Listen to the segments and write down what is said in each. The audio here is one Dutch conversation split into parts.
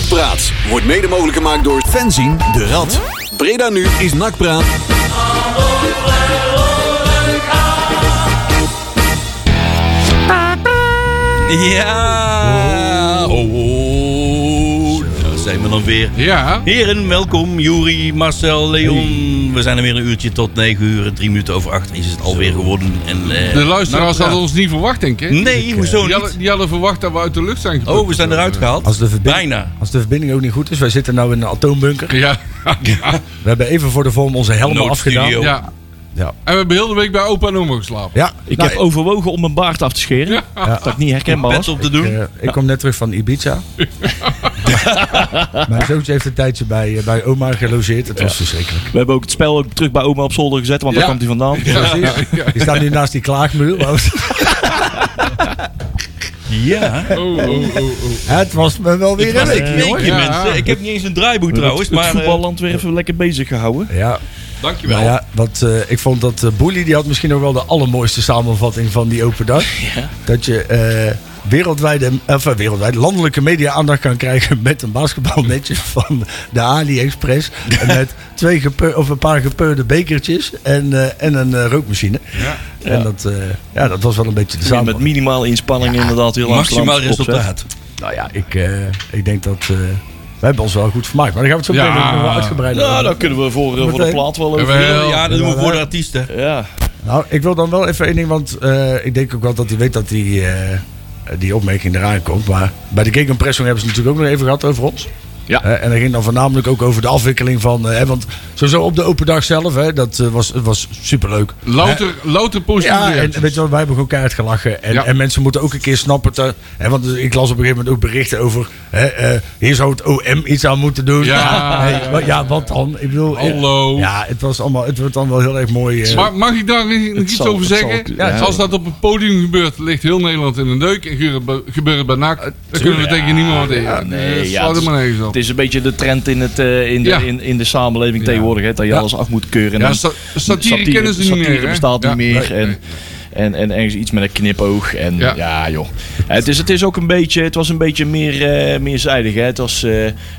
Nakpraat wordt mede mogelijk gemaakt door Fenzin de Rad. Breda nu is Nakpraat. Ja. Dan weer. Ja. Heren, welkom. Juri, Marcel, Leon. We zijn er weer een uurtje tot 9 uur. en Drie minuten over acht is het alweer geworden. En, eh, De luisteraars nou, hadden ons niet verwacht, denk ik. Nee, hoezo Die hadden, niet? die hadden verwacht dat we uit de lucht zijn geplukt. Oh, we zijn eruit gehaald. Als de, verbinding, Bijna. als de verbinding ook niet goed is, wij zitten nou in een atoombunker. Ja. We hebben even voor de vorm onze helmen afgedaan. ja. Ja. En we hebben heel de week bij opa en oma geslapen. Ja, Ik nou, heb overwogen om mijn baard af te scheren. Dat ik niet herkenbaar was. op te doen. eh, ik kom net terug van Ibiza. Mijn zoontje heeft een tijdje bij, eh, bij oma gelogeerd. Het was verschrikkelijk. We hebben ook het spel ook terug bij oma op zolder gezet, want Ja. daar komt hij vandaan. Precies. Die staat nu naast die klaagmuur. Ja. Oh, oh, oh, oh. Het was me wel weer een ik week, weekje, jongen. Ja. mensen. Ik heb niet eens een draaiboek trouwens. het, het Maar, eh, voetballand weer even lekker bezig gehouden. Ja, dankjewel. nou ja, wat, eh, ik vond dat uh, Boelie, die had misschien ook wel de allermooiste samenvatting van die open dag. Dat je eh, wereldwijde, of, eh, wereldwijde, landelijke media aandacht kan krijgen met een basketbalnetje van de AliExpress. En met twee of een paar gepeurde bekertjes en, eh, en een eh, rookmachine. En dat, eh, ja, dat was wel een beetje de Met samenvatting. minimale inspanning inderdaad heel lang Maximaal resultaat. Nou ja, ik, eh, ik denk dat... eh, we hebben ons wel goed vermaakt. Maar daar gaan we het zo Ja. meteen nog wel uitgebreider Nou, over. daar kunnen we voor, voor de plaat wel over. Ja, dat doen we Ja, voor de ja. artiesten. Ja. Nou, ik wil dan wel even één ding, want eh, ik denk ook wel dat hij weet dat eh, die opmerking eraan komt. Maar bij de gegenpressing hebben ze natuurlijk ook nog even gehad over ons. Ja. En dat ging dan voornamelijk ook over de afwikkeling van... eh, hè, want sowieso op de open dag zelf, hè, dat eh, was, was superleuk. Louter, louter positieve Ja, en weet je wel, wij hebben gewoon keihard gelachen. En, Ja. en mensen moeten ook een keer snappen. Te, hè, want ik las op een gegeven moment ook berichten over... Hè, eh, hier zou het OM iets aan moeten doen. Ja, Hey, ja, wat- ja, wat dan? Ik bedoel, Hallo. Ja, het, was allemaal, het wordt dan wel heel erg mooi. Maar mag ik daar nog iets zal- over zal zeggen? ook- ja. Als dat op het podium gebeurt, ligt heel Nederland in een deuk. En gebeurt het bij NAC, dan kunnen we tegen niemand wat tegen. Nee, Dat ja, helemaal nergens op. is een beetje de trend in, het, eh, in, de, Ja. in, in de samenleving tegenwoordig. Hè, dat je alles af moet keuren. En sta- satire kennen ze niet satire meer, hè? bestaat niet meer. Nee, en, nee. En, en ergens iets met een knipoog. En Ja. ja, joh. Het is, het is ook een beetje, het was een beetje meer, eh, meerzijdig. Hè. Het was eh,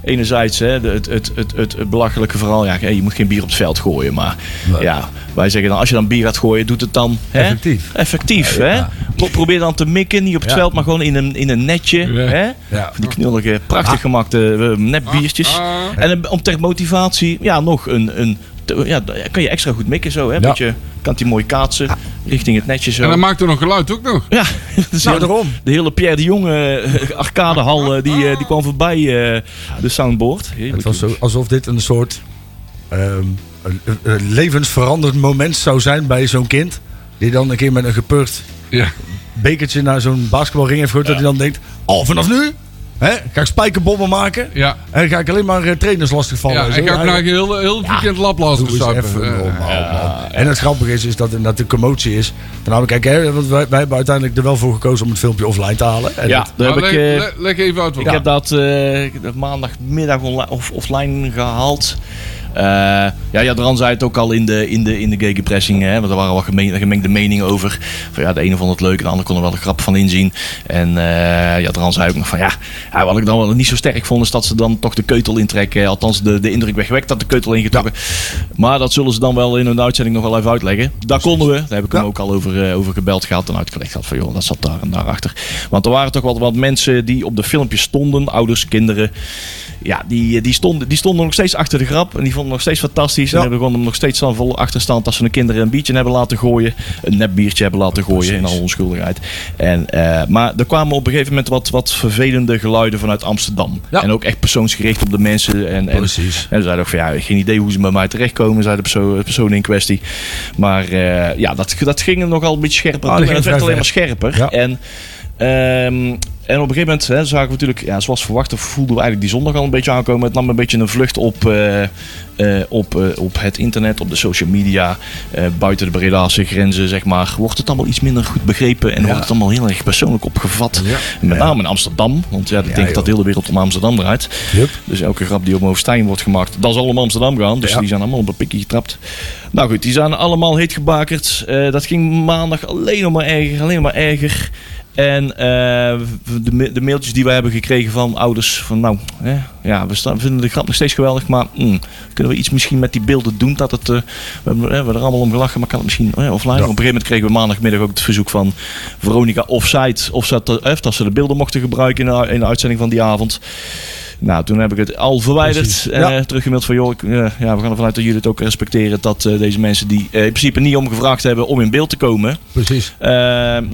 enerzijds hè, het, het, het, het, het belachelijke verhaal. Ja, je moet geen bier op het veld gooien. Maar ja, wij zeggen dan, als je dan bier gaat gooien, doet het dan hè? Effectief. Effectief, Ja, hè? ja. Pro- Probeer dan te mikken, niet op het Ja. veld, maar gewoon in een, in een netje. Ja. Hè? Ja. Van die knullige, prachtig gemaakte eh, nepbiertjes. Ah, ah. En om ter motivatie, ja, nog een. een ja, kan je extra goed mikken zo, hè? Ja. Beetje, kan die mooi kaatsen richting het netje zo. En dan maakt er nog geluid ook nog. ja, dus Nou, de- daarom. De hele Pierre de Jonge eh, arcadehal, eh, die, eh, die kwam voorbij eh, de soundboard. Het was zo, alsof dit een soort ehm, een levensveranderend moment zou zijn bij zo'n kind. Die dan een keer met een gepurkt Ja. bekertje naar zo'n basketbalring heeft gegooid. Dat hij dan denkt, oh vanaf nu hè, ga ik spijkerbommen maken. Ja. En dan ga ik alleen maar eh, trainers lastigvallen. Ja, en ik zo. ga ook naar heel, heel weekend Eh, normaal, man. En het grappige is, is dat dat de commotie is. Namelijk, kijk, hè, want wij, wij hebben uiteindelijk er wel voor gekozen om het filmpje offline te halen. En ja, dat- heb ik, leg, eh, leg- leg even uit wat. ik heb dat eh, maandagmiddag online, of offline gehaald. Eh, ja, Jadran zei het ook al in de, in de, in de gegenpressing. Hè, want er waren wel gemeen- gemengde meningen over. Van, ja, de ene vond het leuk, de ander kon er wel de grap van inzien. En eh Jadran zei ook nog van ja, wat ik dan wel niet zo sterk vond, is dat ze dan toch de keutel intrekken. Althans, de, de indruk wegwekt dat de keutel ingetrokken. Maar dat zullen ze dan wel in een uitzending nog wel even uitleggen. Dat konden we. Daar heb ik hem Ja. ook al over, eh, over gebeld gehad en uitgelegd gehad van joh, dat zat daar en daarachter. Want er waren toch wel wat mensen die op de filmpjes stonden, ouders, kinderen. Ja, die, die, stonden, die stonden nog steeds achter de grap. En die vonden nog steeds fantastisch. En Ja. hebben gewoon nog steeds dan vol achterstand als ze hun kinderen een biertje hebben laten gooien. Een nep biertje hebben laten gooien in alle onschuldigheid. En, eh, maar er kwamen op een gegeven moment wat, wat vervelende geluiden vanuit Amsterdam. Ja. En ook echt persoonsgericht op de mensen. En, en, Precies. en ze zeiden ook van ja, geen idee hoe ze bij mij terechtkomen, zei de persoon, de persoon in kwestie. Maar eh, ja, dat, dat ging er nogal een beetje scherper Ah, En het werd alleen maar scherper. Ja. En, ehm, en op een gegeven moment hè, zagen we natuurlijk, ja, zoals verwacht, voelden we eigenlijk die zondag al een beetje aankomen. Het nam een beetje een vlucht op, eh, eh, op, eh, op het internet, op de social media, buiten de Bredaanse grenzen, zeg maar. Wordt het allemaal iets minder goed begrepen en wordt het allemaal heel erg persoonlijk opgevat. Met name in Amsterdam, want ja, ik denk joh. dat de hele wereld om Amsterdam draait. Dus elke grap die op Hoofdstijn wordt gemaakt, dat zal om Amsterdam gaan. Dus die zijn allemaal op een pikje getrapt. Nou goed, die zijn allemaal heet gebakerd. Dat ging maandag alleen nog maar erger, alleen maar erger. En eh, de, de mailtjes die wij hebben gekregen van ouders van nou, hè, ja, we, staan, we vinden de grap nog steeds geweldig, maar mm, kunnen we iets misschien met die beelden doen dat het, eh, we, hebben, we er allemaal om gelachen, maar kan het misschien offline? Op een gegeven moment kregen we maandagmiddag ook het verzoek van Veronica Offsite, of ze, dat, eh, dat ze de beelden mochten gebruiken in de, in de uitzending van die avond. Nou, toen heb ik het al verwijderd. Precies. en Ja. eh, teruggemaild van, joh, ik, eh, ja, we gaan ervan uit dat jullie het ook respecteren. Dat eh, deze mensen die eh, in principe niet om gevraagd hebben om in beeld te komen. Precies.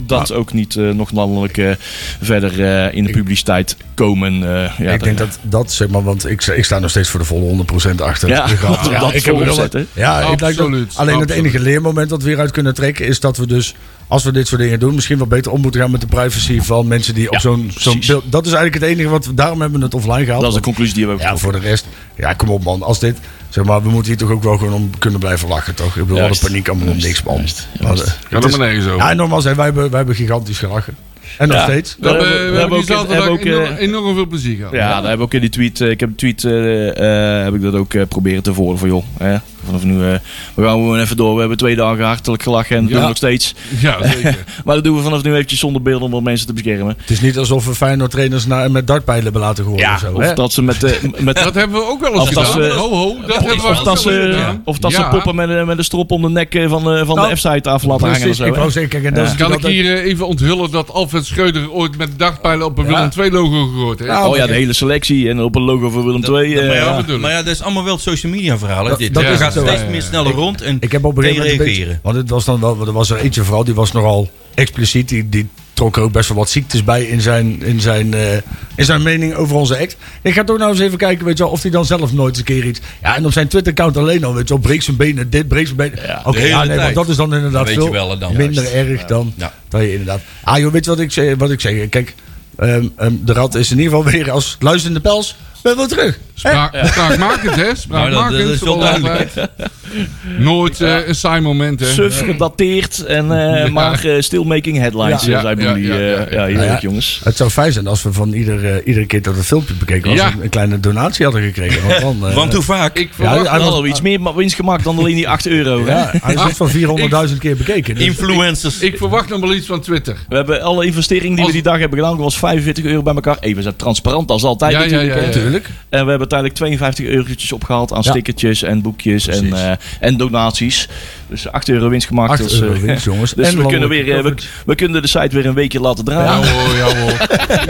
dat ook niet eh, nog landelijk eh, verder eh, in de publiciteit komen. eh, ja, ik denk dat dat, zeg maar, want ik, ik sta nog steeds voor de volle 100% achter. Ja, dat ik heb wel-? Ja, Absoluut, alleen het enige leermoment dat we hieruit kunnen trekken is dat we dus, als we dit soort dingen doen, misschien wel beter om moeten gaan met de privacy van mensen die op Ja, zo'n zo'n beeld. Dat is eigenlijk het enige wat we, daarom hebben we het offline gehaald. dat is de conclusie die we hebben ja, voor de rest, ja, kom op man, als dit, zeg maar, we moeten hier toch ook wel gewoon om kunnen blijven lachen, toch? Ik bedoel, Juist. een paniek allemaal om niks, man. Juist. Maar, Juist. eh, er maar nergens over. Ja, nogmaals, hè, wij hebben, wij hebben gigantisch gelachen. En nog Ja. steeds. We hebben, we we hebben ook- zaterdag hebben ook, enorm, eh, enorm veel plezier gehad. Ja, daar hebben we ook in die tweet. eh, ik heb een tweet. eh, eh, heb ik dat ook eh, proberen te volgen van joh. Vanaf nu. eh, we gaan gewoon even door. We hebben twee dagen hartelijk gelachen en dat Ja. doen we nog steeds. Ja, zeker. Maar dat doen we vanaf nu eventjes zonder beelden om wat mensen te beschermen. Het is niet alsof we Feyenoord trainers naar, met dartpijlen hebben laten of zo. of hè? dat ze met, de met Dat hebben we ook wel eens Of dat gedaan. ze- ho, ho, dat hebben we of ook dat wel eens ze, of dat Ja. ze poppen met, een- met een strop om de nek eh, van, de van Nou, de F-site af laten hangen. Of zo, ik wou en dat Ja. is Kan ik hier eh, even onthullen dat Alfred Schreuder ooit met dartpijlen op een Ja. Willem II logo gegooid heeft? Ja, Oh ja, de hele selectie en op een logo voor Willem II. maar, eh, ja, ja, dat is allemaal wel social media verhalen. Dit. gaat zo. Steeds meer sneller rond. En Ik heb op een gegeven moment een beetje, reageren. want het was dan wel, er was er eentje vooral die was nogal expliciet. Die, die trok er ook best wel wat ziektes bij in zijn, in zijn, eh, in zijn mening over onze act. Ik ga toch nou eens even kijken, weet je wel, of hij dan zelf nooit eens een keer iets. Ja, en op zijn Twitter-account alleen al, weet je wel, breekt zijn benen, dit, breekt zijn benen. Ja, Oké, ja, nee, want dat is dan inderdaad weet je veel wel, dan. minder Juist. erg dan Ja. dat je inderdaad. Ah joh, weet je wat ik zeg? Wat ik zeg? Kijk, ehm, ehm, de rat is in ieder geval weer als luisterende pels. Ben wel terug. Hè? Spraak, Spraakmakend, hè? Nou, Spraakmakend. dat- dat altijd. Nooit eh, een saai moment, hè? Suf gedateerd, en, eh, maar eh, still making headlines, Ja, zei ja, Boelie. ja, eh, ja, Ja, ja. heerlijk Ja. jongens. Het zou fijn zijn als we van ieder, iedere keer dat het filmpje bekeken was, Ja. een, een kleine donatie hadden gekregen. Want, dan, eh, Want hoe vaak? Ik Ja, hij hadden we iets meer winst gemaakt dan alleen die 8 euro. hè? Ja, hij is iets van 400.000 keer bekeken. Dus Influencers. ik verwacht nog wel iets van Twitter. We hebben alle investeringen die Als- we die dag hebben gedaan, was 45 euro bij elkaar. Even zijn transparant als altijd Ja, ja, hè. ja. Natuurlijk. En we hebben uiteindelijk 52 eurotjes opgehaald aan Ja. stickertjes en boekjes en, Precies. eh, en donaties. Dus 8 euro winst gemaakt. 8 dus, euro eh, winst, jongens. Dus En we kunnen, weer, eh, we, kunnen de site weer een weekje laten draaien. Ja hoor, ja hoor.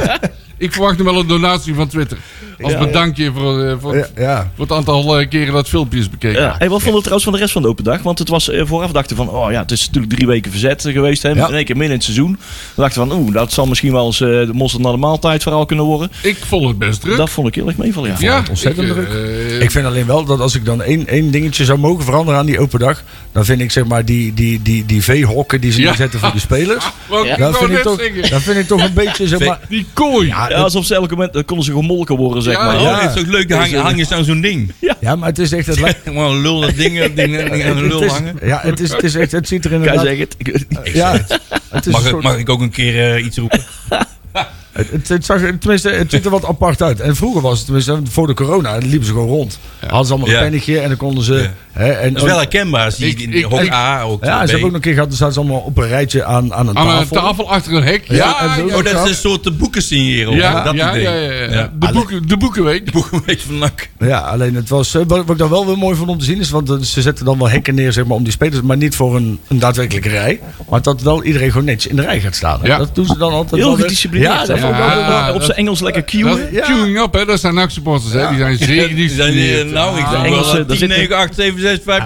ik verwacht nog wel een donatie van Twitter. Als Ja. bedankje voor, eh, voor, Ja, ja. voor het aantal eh, keren dat filmpje is bekeken. Ja. Hey, wat vonden we trouwens van de rest van de open dag? Want het was eh, vooraf dachten van, oh ja, het is natuurlijk drie weken verzet geweest. Hè, Ja. In één keer midden in het seizoen. We dachten van, oeh, dat zal misschien wel eens eh, de monster naar de maaltijd verhaal kunnen worden. Ik vond het best druk. Dat vond ik heel erg meevallen, ja. ja, het ontzettend ik, druk. Ik vind alleen wel dat als ik dan één, één dingetje zou mogen veranderen aan die open dag, dan vind ik zeg maar die, die, die, die veehokken die ze Ja. neerzetten voor die spelers. Dat vind, ik toch, dat vind ik toch een beetje zeg maar. Die kooi. Ja, Ja, alsof ze elke moment, dan konden ze gemolken worden, zeg Ja, maar. Oh, Ja. dat is ook leuk. Dan hang, hang je aan zo'n ding. ja, maar het is echt. Het, Gewoon een lul dat ding, ding, ding aan een het lul is, hangen. ja, het is, het is echt. Het ziet er Kan je inderdaad. zeggen het? Ik weet het niet. Ja, het is Mag, soort- mag ik ook een keer eh, iets roepen? Het, het, het zag, tenminste, het ziet er wat apart uit. En vroeger was het, tenminste, voor de corona, liepen ze gewoon rond. Hadden ze allemaal Ja. een pennetje en dan konden ze. Ja. Hè, en, Dat is wel herkenbaar. Zie Ik- je in ik- hok ik- A, ook ja, ze hebben ook nog een keer gehad, dan zaten ze allemaal op een rijtje aan, aan een Aan tafel. een tafel achter een hek. Ja, en Oh, dat is een soort de boeken signeren. ja, dat ja, ja, ja, ja. Ja. De, boeken, de boekenweek. Boeken een beetje van nak. Ja, alleen het was. eh, Wat, wat ik dan wel weer mooi vond om te zien is. Want eh, ze zetten dan wel hekken neer zeg maar, om die spelers. Maar niet voor een, een daadwerkelijke rij. Maar dat wel iedereen gewoon netjes in de rij gaat staan. hè. Dat doen ze dan altijd. Heel gedisciplineerd. Ja, dat Ja, Op zijn Engels lekker is Ja. queuing up, hè. Dat zijn NAC-supporters, hè. Die zijn zeer Die zijn, eh, nou, ik Ah, zou Engelse, wel daar 10, zit 9, 8, 7, 6, 5.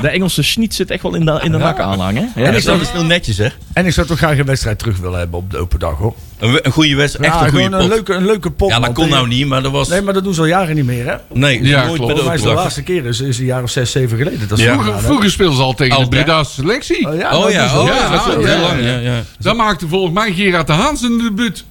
De Engelse schniet zit echt wel in de, in de nak aanhangen. Ja, En is dat is heel netjes, hè? En ik zou toch graag een wedstrijd terug willen hebben op de open dag hoor. Een, goede wedstrijd. Echt Ja, een goede gewoon een pot. leuke, een leuke pot. Ja, dat man. kon nou niet, maar dat was... Nee, maar dat doen ze al jaren niet meer hè. Nee, Ja, nooit klopt. Volgens mij is de laatste keer is, is een jaar of zes, zeven geleden. Dat is Ja. Vroeger, vroeger speelden ze al tegen de Breda's selectie. Oh ja, Oh dat ja, oh ja, dat is ja, heel ja, lang. ja. Ja. Dan maakte volgens mij Gerard de Haan zijn debuut.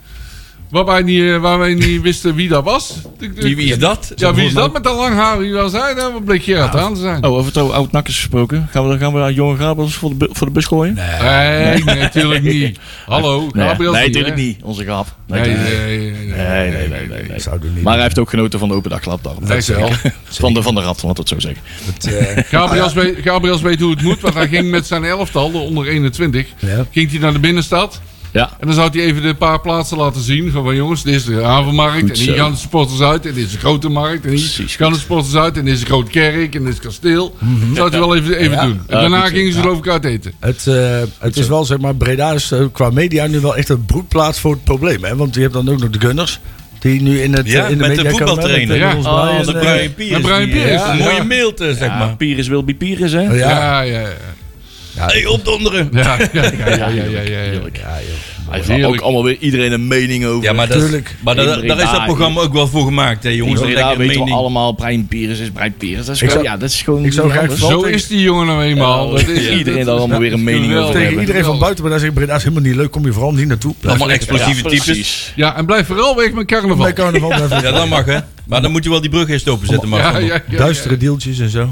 Waar wij niet, eh, waar wij niet wisten wie dat was. Wie, wie is dat? Ja, wie is dat met dat lang haar? Wie was hij? Nou, wat bleek Gerard de Haan te zijn. Oh, over het oud nakkers gesproken. Gaan we, gaan we aan jonge Gabriels voor de, voor de bus gooien? Nee, nee, natuurlijk niet. Hallo, Nee, Gabriel. nee, natuurlijk niet. Onze. Nee, Nee, nee, niet. nee, nee. Nee, nee, nee, nee, nee. Zou doen niet. Maar hij heeft ook genoten van de open dagklap. Daarom. Dat wel. Van de, van de rat, laat het zo zeggen. Het, eh, Gabriels weet, Gabriels weet hoe het moet, want hij ging met zijn elftal, de onder 21, Ja. ging hij naar de binnenstad. Ja. En dan zou hij even de paar plaatsen laten zien. Van, van jongens, dit is de havenmarkt. Goed en hier zo. gaan de supporters uit. En dit is de grote markt. En hier Precies, gaan de supporters uit. En dit is de grote kerk. En dit is het kasteel. Dat zou hij wel even, even Ja. doen. En Ja, daarna gingen ze geloof ik uit eten. Het, eh, het is wel, zeg maar, Breda is eh, qua media nu wel echt een broedplaats voor het probleem. Hè? Want je hebt dan ook nog de Gunners. Die nu in, het, Ja, eh, in de met de media komen. voetbaltrainer. Met, Ja. Niels Oh, Brian, de Piers. Piers, ja. Een mooie mailtje, zeg Ja, maar. Pires wil be Pires, hè? Ja. Ja, ja. Hey, opdonderen. Ja, ja, ja, ja, ja, ja, ja, ja. Heerlijk. Hij heeft ook allemaal weer iedereen een mening over. Ja, maar, dat, maar daar- is dat daar, programma ook wel voor gemaakt, hè, jongens. Een daar weten we allemaal, Brian Pires is Brian Pires. Dat is Ik gewoon, zou- ja, dat is gewoon ik zou niet graag Zo is die jongen nou eenmaal. Dat is, Iedereen daar allemaal weer een mening over Tegen hebben. iedereen van buiten, maar daar zegt Breda is helemaal niet leuk. Kom je vooral niet naartoe. Blijf Allemaal explosieve Ja, types. Ja, en blijf vooral weg met carnaval. Bij carnaval Ja, dat mag, hè. Maar dan moet je wel die brug eerst openzetten, maar Ja, ja, ja. Duistere deeltjes en zo.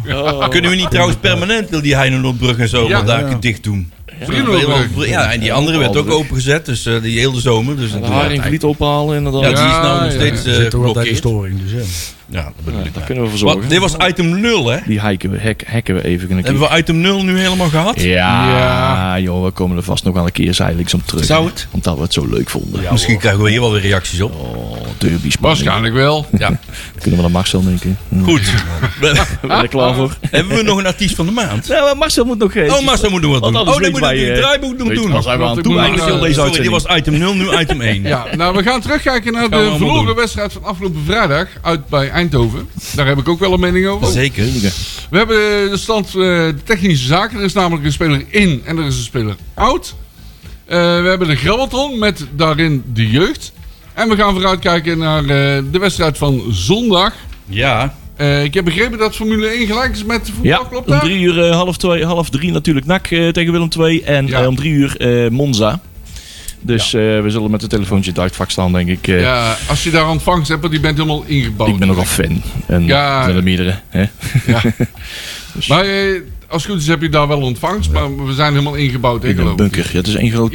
Kunnen we niet trouwens permanent wil die Heinenoordbrug en zo Ja. wel daar Ja. dicht doen? Vriendenbrug. Ja, en die andere werd ook opengezet, dus eh, die hele zomer. Dus De dat- haring vliet ophalen inderdaad. Ja, Ja, die is nou nog steeds zit toch altijd een geblokkeerd. storing. Dus, ja. Dat bedoel ik. daar kunnen we voor zorgen. Wat, dit was item 0, hè? Die hacken we, hack, hacken we even. Kunnen Hebben we item 0 nu helemaal gehad? Ja, Ja. joh, we komen er vast nog wel een keer zijlijks om terug. Zou het? Omdat we het zo leuk vonden. Misschien krijgen we hier wel weer reacties op. Oh, derby. Waarschijnlijk wel. Ja, Kunnen we naar Marcel denken. Goed. Ben je er klaar voor? Hebben we nog een artiest van de maand? Ja, maar Marcel moet nog geen. Oh, Marcel moet nog wat doen. Oh, nee, weet moet ik het eh, draaiboek nog doen. waar zijn we aan ik eigenlijk doen, deze Sorry, dit was item 0, nu item 1. Ja, nou, we gaan terugkijken naar de verloren wedstrijd van afgelopen vrijdag uit bij Eindhoven. Daar heb ik ook wel een mening over. Zeker. We hebben de stand eh, de technische zaken. Er is namelijk een speler in en er is een speler out. Eh, we hebben de grabbelton met daarin de jeugd. En we gaan vooruitkijken naar eh, de wedstrijd van zondag. Ja, Eh, ik heb begrepen dat Formule 1 gelijk is met voetbal. Ja, Klopt om dat? drie uur, eh, half, twee, half drie natuurlijk NAC eh, tegen Willem II. En Ja. eh, om drie uur eh, Monza. Dus eh, we zullen met het telefoontje in het uitvak staan, denk ik. eh. Ja, als je daar ontvangst hebt, want die bent helemaal ingebouwd. Ik ben nogal fan. En Ja. zijn er meerdere. Hè? Ja. Maar eh, als het goed is heb je daar wel ontvangst, maar we zijn helemaal ingebouwd, In een ik. bunker. Ja, het is één groot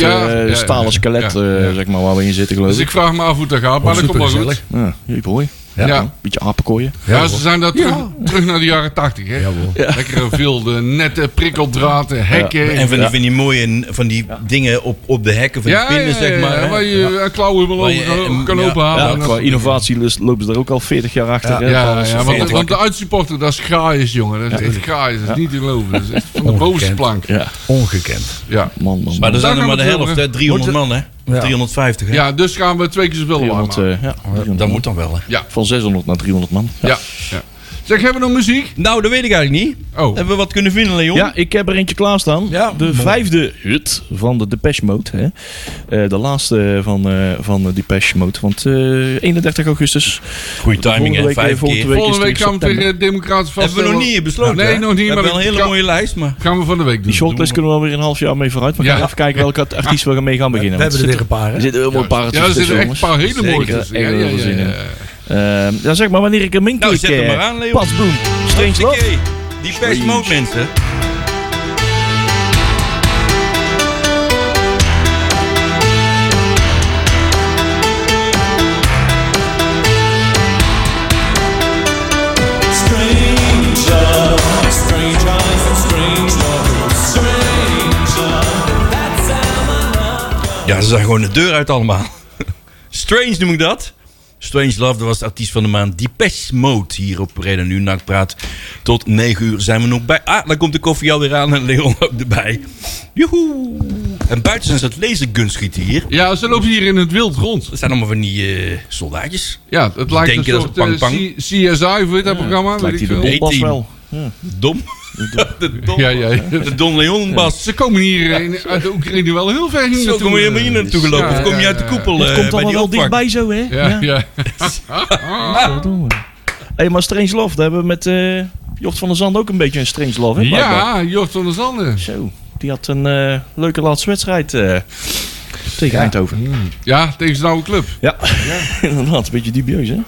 stalen skelet, zeg maar, waar we in zitten, geloof Dus ik ik. vraag me af hoe het daar gaat, maar Oh, dat komt wel goed. Ja, jeep hoor. Ja. Ja. Beetje apenkooien. ze zijn daar terug, terug naar de jaren 80. Hè? Lekkere vilde, nette prikkeldraden, hekken. en van die, van die mooie van die dingen op, op de hekken van ja, die pinnen, ja, zeg maar. ja, waar je eh, klauwen wel over kan, eh, ja, openhalen. Ja, en dat qua soort innovatie lus- lopen ze er ook al 40 jaar achter. Ja. Ja, ja, want, want de uitsupporter, dat is graaiers, jongen. Dat is echt graaiers. Dat is niet te geloven. Dat is echt van de Ongekend. bovenste plank. Ja, Ongekend. Ja. man, man. Maar er zijn er Daar maar de helft, het hè? 300 man, hè? Ja. 350, hè? ja, dus gaan we twee keer zoveel warm 300, maken. eh, ja, 300 Dat man. moet dan wel, hè? Ja. Van 600 naar 300 man. Ja. ja. Zeg, hebben we nog muziek? Nou, dat weet ik eigenlijk niet. Oh. Hebben we wat kunnen vinden, Leon? Ja, ik heb er eentje klaarstaan. Ja, de mooi. vijfde hut van de Depeche Mode. Hè. Eh, de laatste van, eh van de Depeche Mode. Want eh 31 augustus. Goeie timing, hè? week, Vijf eh, volgende keer. week. Volgende is week gaan we tegen democratisch Hebben we vaststellen. nog niet besloten, Nee, hè? nog niet, We maar hebben wel een hele kan- mooie lijst, maar... Gaan we van de week doen. Die shortlist kunnen we wel weer een half jaar mee vooruit. Maar Ja. gaan we even kijken welke artiest we mee gaan We beginnen. hebben er weer een paar, hè? er zitten helemaal een paar Ja, er artiesten zitten echt een paar hele mooie echt Ja, heel ja, ja, in. ja. Eh, zeg maar wanneer ik hem in Nou, zet hem maar aan, Leon. Pas boom. Strange Love. Die Depeche Mode, mensen. Ja, ze zijn gewoon de deur uit allemaal. Strange noem ik dat. Strange Love, dat was de artiest van de maand. Depeche Mode hier op Reden Nu Nachtpraat. Tot 9 uur zijn we nog bij. Ah, dan komt de koffie alweer aan en Leon ook erbij. Joehoe. En buiten zijn ze het lasergunschieten hier. Ja, ze lopen hier in het wild rond. Dat zijn allemaal van die eh, soldaatjes. Ja, het lijkt een dat soort ze pang, eh, C- CSI voor dat programma. Het weet lijkt ik die de wel. Dom. De Don, Ja, ja, ja. de Don Leon Bas. Ze komen hier in, uit de Oekraïne wel heel ver hier Zo naartoe. kom je helemaal hier naartoe gelopen. Ja, of kom je ja, uit de ja. koepel Het eh, komt allemaal die wel dichtbij zo, hè? Ja, ja. Verdomme. Hey, maar Strange Love, daar hebben we met eh Jocht van der Zand ook een beetje een Strange Love, hè? Ja, Jort van der Zanden. Zo, die had een eh, leuke laatste wedstrijd eh, tegen Eindhoven. Ja, tegen zijn oude club. Ja, inderdaad, een beetje dubieus, hè?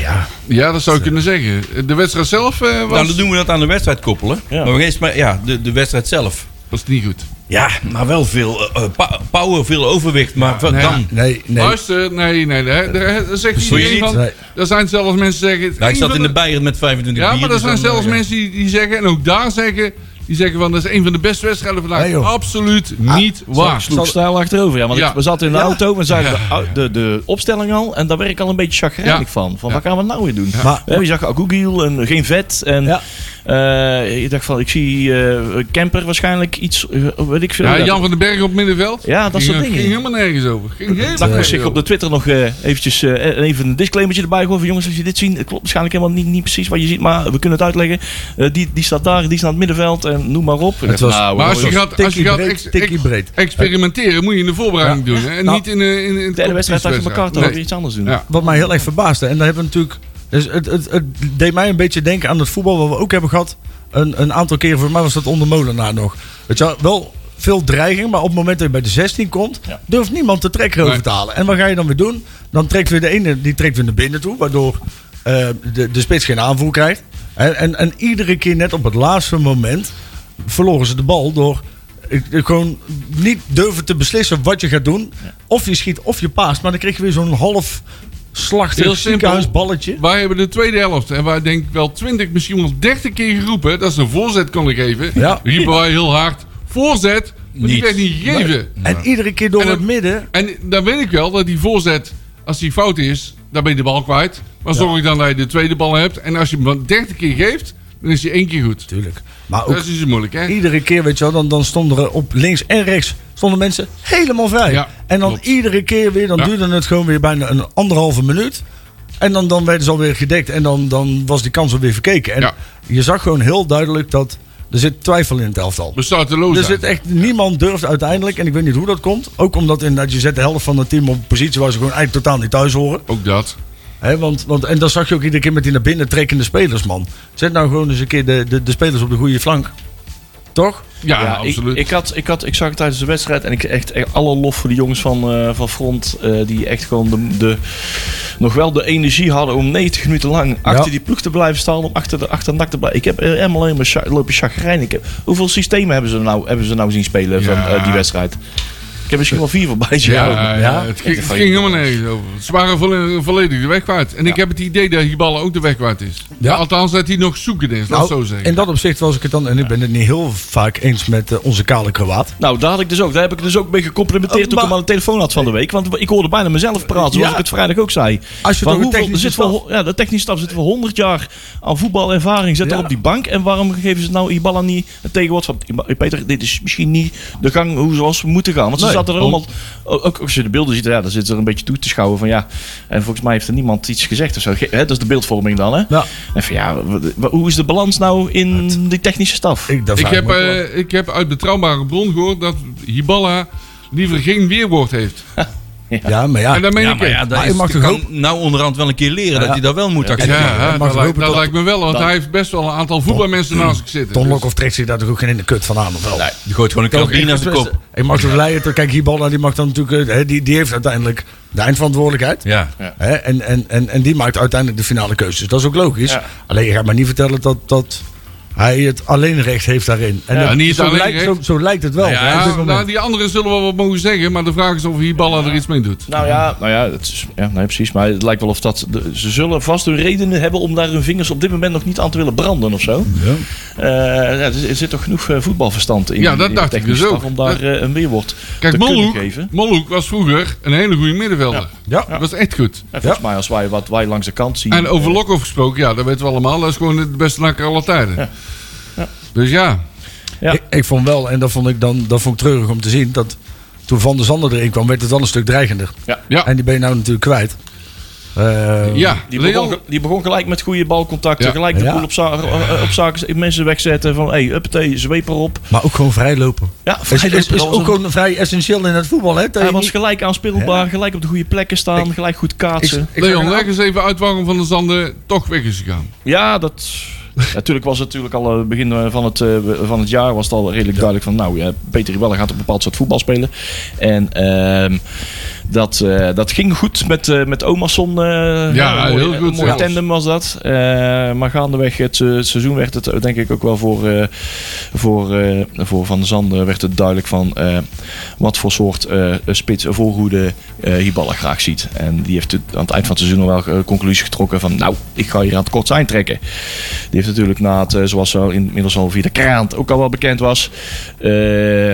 Ja. Ja, dat zou ik kunnen zeggen. De wedstrijd zelf eh, was, Nou, dan doen we dat aan de wedstrijd koppelen. Ja. Maar we gaan maar ja, de, de wedstrijd zelf. was niet goed. Ja, maar wel veel eh, eh, pa- power, veel overwicht. Maar nee. dan? Nee, nee. Luister, nee, nee, nee. Daar, daar zegt iedereen niet? van. Nee. Er zijn zelfs mensen die zeggen... Nou, ik zat in de Bayern met 25 Ja, bier. maar er dus zijn dan, zelfs ja. mensen die, die zeggen, en ook daar zeggen... Die zeggen van dat is een van de beste wedstrijden vandaag. Nee. Absoluut niet waar. sloeg stijl achterover. Ja, want Ja. ik, we zaten in de Ja. auto en zagen Ja. de, de, de opstelling al. En daar werd ik al een beetje chagrijnig Ja. van. Van Ja. wat gaan we nou weer doen? Maar- Ja, je zag Agogiel en geen vet. En Eh, je dacht van, ik zie eh Kemper waarschijnlijk iets, eh, weet ik veel. Ja, Jan van den Berg op middenveld. Ja, dat ging, soort dingen. ging helemaal nergens over. Ging helemaal ik nergens zich op de Twitter nog eh, eventjes eh, even een disclaimertje erbij gooien. Van, jongens, als je dit ziet, het klopt waarschijnlijk helemaal niet, niet precies wat je ziet. Maar we kunnen het uitleggen. Eh, die, die staat daar, die staat aan het middenveld. En noem maar op. Ik dacht, was- nou, Maar als je gaat, als je gaat ex- breed. experimenteren, moet je in de voorbereiding doen. Hè? En Nou, niet in, de- in, in de derde wedstrijd achter elkaar toch Nee. iets anders doen. Ja. Wat mij heel erg verbaasde. En daar hebben we natuurlijk. Dus het, het, het deed mij een beetje denken aan het voetbal wat we ook hebben gehad. Een, een aantal keren, voor mij was dat onder Molenaar nog. Weet je wel, wel veel dreiging, maar op het moment dat je bij de 16 komt, Ja. durft niemand de trekker over te halen. En wat ga je dan weer doen? Dan trekt weer de ene, die trekt weer naar binnen toe, waardoor eh, de, de spits geen aanvoer krijgt. En, en, en iedere keer net op het laatste moment verloren ze de bal door gewoon niet durven te beslissen wat je gaat doen. Of je schiet of je paast, maar dan krijg je weer zo'n half slachtig Heel simpel. ziekenhuisballetje. Wij hebben de tweede helft. En wij denk ik wel 20, misschien wel 30 keer geroepen. Dat ze een voorzet konden geven. Ja. Riepen wij heel hard. Voorzet. Maar die Niet. werd niet gegeven. En iedere keer door En het midden. En dan weet ik wel dat die voorzet, als die fout is, dan ben je de bal kwijt. Maar zorg dan dat je de tweede bal hebt. En als je hem dan 30 keer geeft, dan is hij één keer goed. Tuurlijk. Maar ook Dat is dus moeilijk, hè? iedere keer, weet je wel, dan, dan stonden er op links en rechts stonden mensen helemaal vrij. Ja, en dan klopt. iedere keer weer, dan Ja. duurde het gewoon weer bijna een anderhalve minuut. En dan, dan werden ze alweer gedekt en dan, dan was die kans alweer verkeken. En Ja. je zag gewoon heel duidelijk dat er zit twijfel in het elftal. Er zit echt, niemand durft uiteindelijk, en ik weet niet hoe dat komt. Ook omdat inderdaad, je zet de helft van het team op een positie waar ze gewoon eigenlijk totaal niet thuis horen. Ook dat. Hè, want, want, en dat zag je ook iedere keer met die naar binnen trekkende spelers, man. Zet nou gewoon eens een keer de, de, de spelers op de goede flank. Toch? Ja, Ja, absoluut. Ik, ik, had, ik, had, ik zag het tijdens de wedstrijd en ik echt, echt alle lof voor de jongens van, eh, van Front. eh, die echt gewoon de, de, nog wel de energie hadden om 90 minuten lang achter Ja. die ploeg te blijven staan. Om achter de achter nak te blijven. Ik heb er helemaal alleen maar lopen chagrijn. Ik heb, hoeveel systemen hebben ze nou, hebben ze nou zien spelen van eh, die wedstrijd? Ik heb misschien wel vier voorbij zien ja, komen. ja, Ja? het, ging, het ging helemaal nergens over. Ze waren volle- volledig de weg kwijt. En ik heb het idee dat die bal ook de weg kwijt is. Ja. Althans, dat hij nog zoeken is. Laat het zo zeggen. in dat opzicht was ik het dan, en ik ben het niet heel vaak eens met eh, onze kale krawaat. Nou, daar had ik dus ook. Daar heb ik dus ook mee gecomplimenteerd Oh, toen ik maar- hem aan de telefoon had van de week. Want ik hoorde bijna mezelf praten, zoals Ja. ik het vrijdag ook zei. Als je Van hoeveel- er zit ja, de technische staf zit voor 100 jaar aan voetbalervaring. Zit Ja. er op die bank. En waarom geven ze nou Ibala niet het tegenwoord van... Peter, dit is misschien niet de gang hoe zoals we moeten gaan. Want ze Nee. Er allemaal... Ook als je de beelden ziet, ja, dan zit er een beetje toe te schouwen van ja... En volgens mij heeft er niemand iets gezegd of zo. Ge- Hè, dat is de beeldvorming dan, hè? Ja. En van ja, hoe is de balans nou in die technische staf? Ik, Ik heb, eh, ik heb uit betrouwbare bron gehoord dat Hiballa liever geen weerwoord heeft. ja, maar ja. En dat meen Ja, ik maar ja, Maar is, je mag toch kan nou onderhand wel een keer leren dat Ja. hij dat wel moet Ja, accepteren. mag dat, lijkt, dat me wel, want dan- hij heeft best wel een aantal voetbalmensen naast zich zitten. Ton Dus- Lokhoff trekt zich daar toch ook geen in de kut van aan, of wel? Die gooit gewoon een karabine naar zijn kop. Ik mag toch leiden, kijk, Hiballa, die mag dan natuurlijk, eh, hè, die, die heeft uiteindelijk de eindverantwoordelijkheid. Ja. Hè, en, en, en, en die maakt uiteindelijk de finale keuzes. Dat is ook logisch. Ja. Alleen je gaat maar niet vertellen dat, dat hij het alleen recht heeft daarin. En Ja, dat- niet zo, alleen lijkt, zo, zo lijkt het wel. Nou ja, nou, die anderen zullen wel wat mogen zeggen, maar de vraag is of Hiballa er iets mee doet. Nou ja, nou ja, het is, ja nee, precies. Maar het lijkt wel of dat. De, ze zullen vast hun redenen hebben om daar hun vingers op dit moment nog niet aan te willen branden of zo. Ja. Eh, ja, er, zit- toch genoeg eh, voetbalverstand in. Ja, dat dacht ik dus ook. Om daar eh, een weerwoord Kijk, te kunnen Molhoek, geven. Molhoek was vroeger een hele goede middenvelder. Ja. Dat was echt goed. En volgens mij, als wij wat wij langs de kant zien. En over Lokhoff gesproken, ja, dat weten we allemaal. Dat is gewoon de beste nakker aller tijden. Dus ja, Ja. Ik, ik vond wel, en dat vond ik dan dat vond ik treurig om te zien, dat toen Van der Zander erin kwam, werd het wel een stuk dreigender. ja, En die ben je nou natuurlijk kwijt. Eh, ja. Die Leon- begon, die begon gelijk met goede balcontacten. Ja. Gelijk de Ja. boel op, za- eh, op zaken, mensen wegzetten. Van, hé, hey, uppatee, zweep erop. Maar ook gewoon vrijlopen. Ja, Is, is, is, ook een- gewoon vrij essentieel in het voetbal. Hè? Hij was gelijk aanspeelbaar, gelijk op de goede plekken staan, gelijk goed kaatsen. Ik- ik Leon, leg eens even uit waarom Van der Zanden toch weg is gegaan. Ja, dat. Natuurlijk was het natuurlijk al eh, begin eh, van het, eh, van het jaar was het al redelijk duidelijk van nou Peter Ribelle gaat een bepaald soort voetbal spelen. En ehm, Dat, eh, dat ging goed met, eh, met Omerson. eh, Ja, een mooi- heel goed Een mooi zelfs. tandem was dat. Maar gaandeweg het, het seizoen werd het denk ik ook wel voor, voor, voor Van der Zanden werd het duidelijk van wat voor soort spits een voorgoede Hiballa graag ziet. En die heeft het aan het eind van het seizoen wel eh, conclusie getrokken van nou, ik ga hier aan het kort zijn trekken. Die heeft natuurlijk na het, zoals zo inmiddels al via de krant ook al wel bekend was,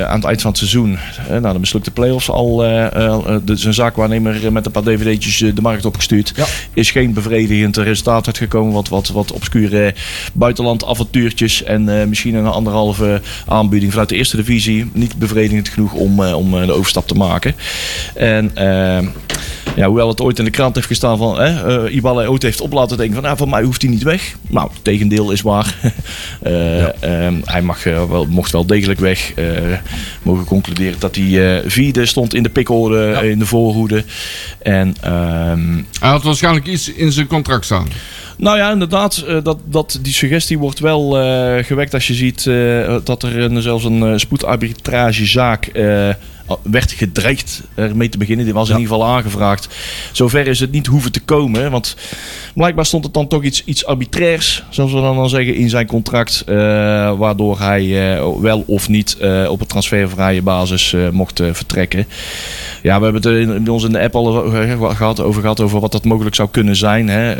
aan het eind van het seizoen, na de mislukte play-offs, al eh, eh, de, zijn zaakwaarnemer eh, met een paar dvd'tjes eh, de markt opgestuurd. Ja. Is geen bevredigend resultaat uitgekomen. Wat, wat, wat obscure buitenland avontuurtjes en eh, misschien een anderhalve aanbieding vanuit de eerste divisie. Niet bevredigend genoeg om, eh, om eh, de overstap te maken. En eh, ja, hoewel het ooit in de krant heeft gestaan van eh uh, Ibala ooit heeft op laten denken van nou, van mij hoeft hij niet weg. Nou, het tegendeel is waar. Eh, ehm, hij mag, eh, wel, mocht wel degelijk weg. Mogen concluderen dat hij vierde stond in de pikorde, in de voorhoede. En ehm, Hij had waarschijnlijk iets in zijn contract staan. nou ja, inderdaad, dat, dat, die suggestie wordt wel gewekt als je ziet dat er een, zelfs een eh, spoedarbitragezaak werd gedreigd ermee te beginnen. Die was in ieder geval aangevraagd. Zover is het niet hoeven te komen, want blijkbaar stond het dan toch iets, iets arbitrairs, zoals we dan, dan zeggen, in zijn contract. eh, waardoor hij eh, wel of niet eh, op een transfervrije basis mocht vertrekken. Ja, we hebben het in, bij ons in de app al over gehad, over gehad over wat dat mogelijk zou kunnen zijn. Hè.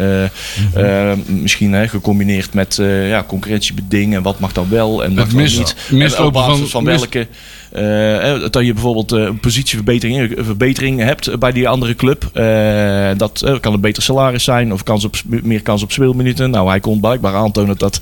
Eh, misschien hè, gecombineerd met ja, concurrentiebedingen. Wat mag dan wel en wat mis- niet. En op basis van- welke... eh, eh, dat je bijvoorbeeld eh, een positieverbetering een verbetering hebt bij die andere club. Eh, dat kan een beter salaris zijn of kans op, meer kans op speelminuten. Nou, hij kon blijkbaar aantonen dat,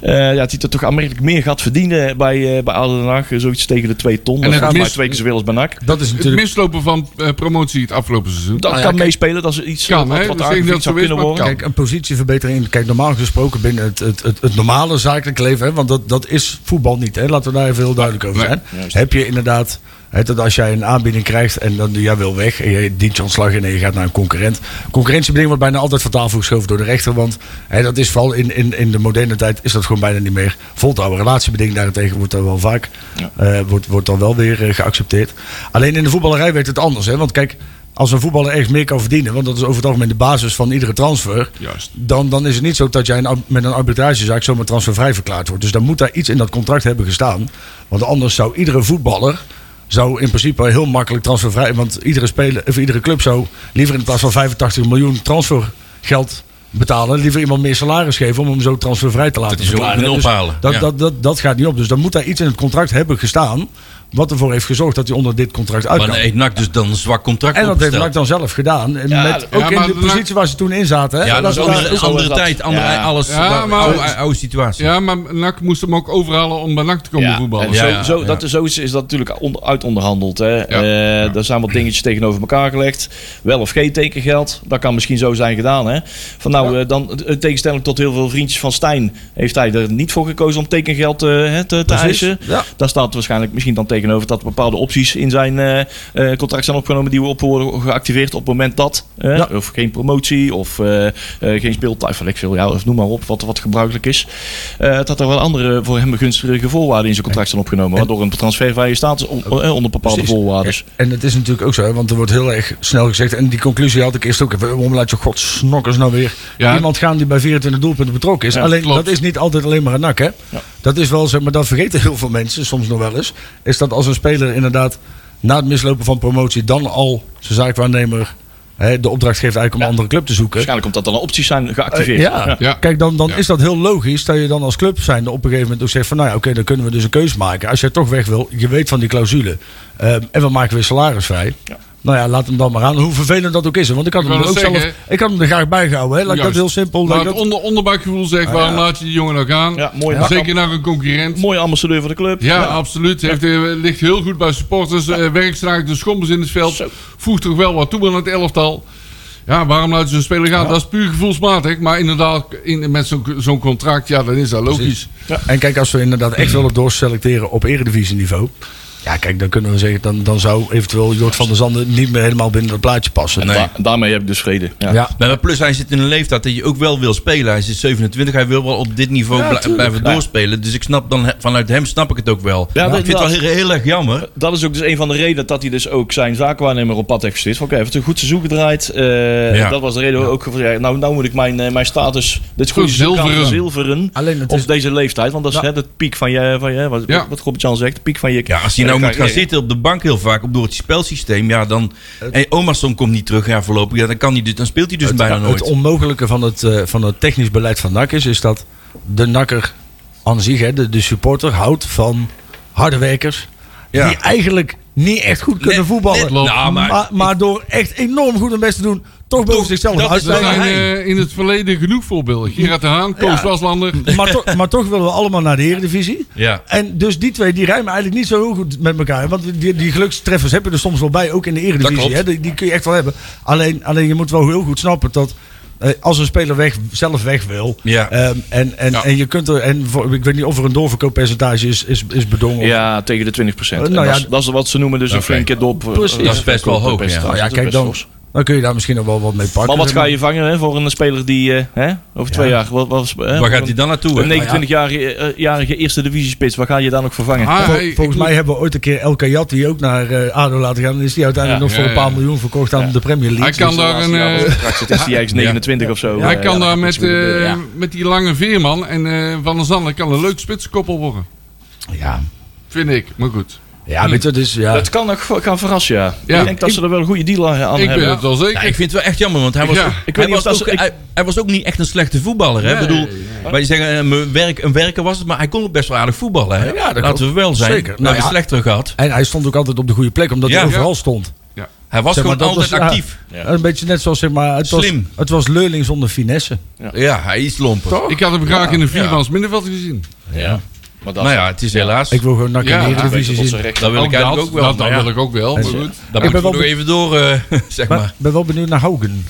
eh, ja, dat hij er toch aanmerkelijk meer gaat verdienen bij, uh, bij ADO Den Haag. Zoiets tegen de 2 ton. En dat het gaat maar twee keer zoveel als bij NAC. Dat is Het natuurlijk... mislopen van eh, promotie het afgelopen seizoen. Dat ja, kan kijk- meespelen. Dat is iets Kan, wat, wat ik aangevinkt denk dat zou het is, kunnen worden. kan. Kijk, een positieverbetering. Kijk, normaal gesproken binnen het, het, het, het normale zakelijk leven. Hè, want dat, dat is voetbal niet. Hè, laten we daar even heel duidelijk over zijn. Juist. Heb je inderdaad. Dat als jij een aanbieding krijgt en dan jij wil weg. En je dient je ontslag in en je gaat naar een concurrent. Concurrentiebeding wordt bijna altijd van tafel geschoven door de rechter. Want hè, dat is vooral in, in, in de moderne tijd is dat gewoon bijna niet meer vol te houden. Relatiebeding daarentegen wordt er wel vaak. eh, wordt, wordt dan wel weer eh, geaccepteerd. Alleen in de voetballerij werkt het anders. Hè, want kijk. Als een voetballer ergens meer kan verdienen, want dat is over het algemeen de basis van iedere transfer Juist. dan, dan is het niet zo dat jij een, met een arbitragezaak zomaar transfervrij verklaard wordt. Dus dan moet daar iets in dat contract hebben gestaan. Want anders zou iedere voetballer zou in principe heel makkelijk transfervrij... Want iedere, speler, of iedere club zou liever in plaats van 85 miljoen transfergeld betalen... liever iemand meer salaris geven om hem zo transfervrij te laten Dat verklaren. Dus dat, ja. dat, dat, dat gaat niet op. Dus dan moet daar iets in het contract hebben gestaan... wat ervoor heeft gezorgd dat hij onder dit contract uit Maar kan. dan heeft NAC dus dan een zwak contract En dat heeft. NAC dan zelf gedaan. En Ja, met, ja, ook in de NAC- positie waar ze toen in zaten. Hè? Ja, dat is andere, andere tijd, andere, Ja. alles. Ja, oude, maar- oude, oude situatie. Ja, maar NAC moest hem ook overhalen om bij NAC te komen voetballen. zo, ja, zo. Dat is, zo is, is dat natuurlijk on, uitonderhandeld. Hè. Ja. Eh, Ja. Daar zijn wat dingetjes tegenover elkaar gelegd. Wel of geen tekengeld. Dat kan misschien zo zijn gedaan. Hè. Van nou, eh, dan, in tegenstelling tot heel veel vriendjes van Stijn... heeft hij er niet voor gekozen om tekengeld eh, hè, te, te eisen. ja. Daar staat waarschijnlijk misschien dan tegenover... dat bepaalde opties in zijn eh, eh, contract zijn opgenomen... die op worden geactiveerd op het moment dat. Ja. Of geen promotie of eh, eh, geen speeltijd. Van ik veel, ja, of noem maar op wat, wat gebruikelijk is. Eh, dat er wel andere voor hem gunstige voorwaarden in zijn contract zijn opgenomen. Waardoor een transfervrije status on- onder bepaalde Precies. voorwaarden. En het is natuurlijk ook zo, hè, want er wordt heel erg snel gezegd. En die conclusie had ik eerst ook even. Waarom laat je god snokkers nou weer Ja. iemand gaan die bij 24 doelpunten betrokken is? Ja, alleen klopt. dat is niet altijd alleen maar een nak, hè? Dat is wel zeg maar, dat vergeten heel veel mensen soms nog wel eens. Is dat als een speler inderdaad na het mislopen van promotie dan al zijn zaakwaarnemer hè, de opdracht geeft eigenlijk om een andere club te zoeken. Waarschijnlijk omdat dan opties zijn geactiveerd. Eh, ja. Ja. kijk, dan, dan Ja. is dat heel logisch dat je dan als club zijnde op een gegeven moment ook zegt van nou ja, oké, dan kunnen we dus een keuze maken. Als jij toch weg wil, je weet van die clausule ehm, en we maken weer salaris vrij. Ja. Nou ja, laat hem dan maar aan. Hoe vervelend dat ook is. Want ik had Ik hem er ook net zelf. zeggen, Ik had hem er graag bij gehouden. Hè. Laat ik dat heel simpel. Maar laat het onder, onderbuikgevoel zegt, waarom laat je die jongen nou gaan? Ja, mooi. Zeker naar een concurrent. Mooie ambassadeur voor de club. Ja, absoluut. Heeft, eh, ligt heel goed bij supporters. eh werkt straks de schommels in het veld. Zo. Voegt toch wel wat toe aan het elftal. Ja, waarom laat je zo'n speler gaan? Dat is puur gevoelsmatig. Maar inderdaad, in, met zo'n zo'n contract, ja, dan is dat logisch. En kijk, als we inderdaad echt willen doorselecteren op eredivisieniveau. Ja, kijk, dan kunnen we zeggen, dan, dan zou eventueel Jort van der Zanden niet meer helemaal binnen dat plaatje passen. Nee. Da- daarmee heb ik dus vrede. Ja. Ja. Maar plus hij zit in een leeftijd dat je ook wel wil spelen. Hij is 27, hij wil wel op dit niveau Ja, bl- tuurlijk. blijven Ja. doorspelen. Dus ik snap dan, vanuit hem snap ik het ook wel. Ja, ik dat- vind het wel heel, heel erg jammer. Dat is ook dus een van de redenen dat hij dus ook zijn zaakwaarnemer op pad heeft gestuurd. Oké, hij heeft een goed seizoen gedraaid. Eh, Ja. Dat was de reden ook ja, nou, nou moet ik mijn, eh, mijn status, dit goede Verzilveren. verzilveren. Alleen het Op is, deze leeftijd, want dat is Ja. hè, de piek van je, van je wat, Ja. wat Robert-Jan zegt, de piek van je Ja, als hij nou je moet gaan zitten op de bank heel vaak op door het spelsysteem, ja, dan. En Omerson komt niet terug, ja, voorlopig. Ja, dan, kan hij dus, dan speelt hij dus het, bijna het nooit. onmogelijke van het, eh, van het technisch beleid van NAC is, is dat de NAKker aan zich, hè, de, de supporter, houdt van harde werkers. Ja. Die eigenlijk niet echt goed kunnen voetballen. net- nou, maar- maar, maar door echt enorm goed hun best te doen, toch boven zichzelf dat is Er zijn eh, in het verleden genoeg voorbeelden. Gerard de Haan, Koos Ja. Waslander. Maar, toch, maar toch willen we allemaal naar de Eredivisie. Ja. En dus die twee die rijmen eigenlijk niet zo heel goed met elkaar. Want die, die gelukstreffers heb je er soms wel bij, ook in de Dat Eredivisie. klopt. Hè? Die, die kun je echt wel hebben. Alleen, alleen je moet wel heel goed snappen dat eh, als een speler weg, zelf weg wil. Ja. ehm, en, en, Ja. en je kunt er, en voor, ik weet niet of er een doorverkooppercentage is, is, is bedongen. Ja, tegen de 20 Eh, nou dat, ja, is, dat is wat ze noemen dus een flinke dop. eh, Precies. Dat is best wel hoog, ja. Nou ja, Dat kijk dan. Dan kun je daar misschien nog wel wat mee pakken. Maar wat ga je vangen hè, voor een speler die eh, hè, over twee jaar... Wat, wat, hè, Waar voor gaat hij dan naartoe? Een hè? 29-jarige eh, jarige eerste divisiespits, waar ga je dan nog vervangen? Ah, Vol- hey, volgens mij moet- hebben we ooit een keer El Kayati ook naar eh ADO laten gaan. En is die uiteindelijk Ja. nog voor Ja, een paar miljoen verkocht aan Ja. de Premier League. Hij kan Dus, daar een... nou eh, zit, is hij ergens 29 of zo. Hij eh, kan ja, daar dan met, eh, met die lange veerman en eh, Van der Zanden kan een leuk spitskoppel worden. ja. Vind ik, maar goed. Ja, weet je, dus ja. Dat kan nog gaan verrassen, ja. Ja. Ik denk dat ze er wel een goede deal aan ik hebben. ben het wel zeker. Ja, ik vind het wel echt jammer, want hij was, Ja. ook, Ik weet niet was of dat ook, ik- hij, hij was ook niet echt een slechte voetballer. Hè? Nee, Ik bedoel, nee. wij zeggen werk, een werker was het, maar hij kon ook best wel aardig voetballen. Hè? Ja, dat Laten we wel zijn. Zeker. Nou ja. slechter gehad. En hij stond ook altijd op de goede plek, omdat Ja. hij overal Ja. stond. Hij was Zeg maar, gewoon altijd was- actief. Ja. Een beetje net zoals zeg maar, het, was, Slim. het was leurling zonder finesse. Ja, hij is lomper. Ik had hem graag in een Ja. viermans middenveld gezien. Ja. Maar dat Nou ja, het is helaas. Ik wil gewoon naar Ja, de Eredivisie zien. dat wil ik Ook eigenlijk dat, ook wel. Dat, dat wil ik ook wel, maar goed. Dan Ik moeten ben we wel nog even door, eh, zeg Maar maar. ik ben wel benieuwd naar Haugen.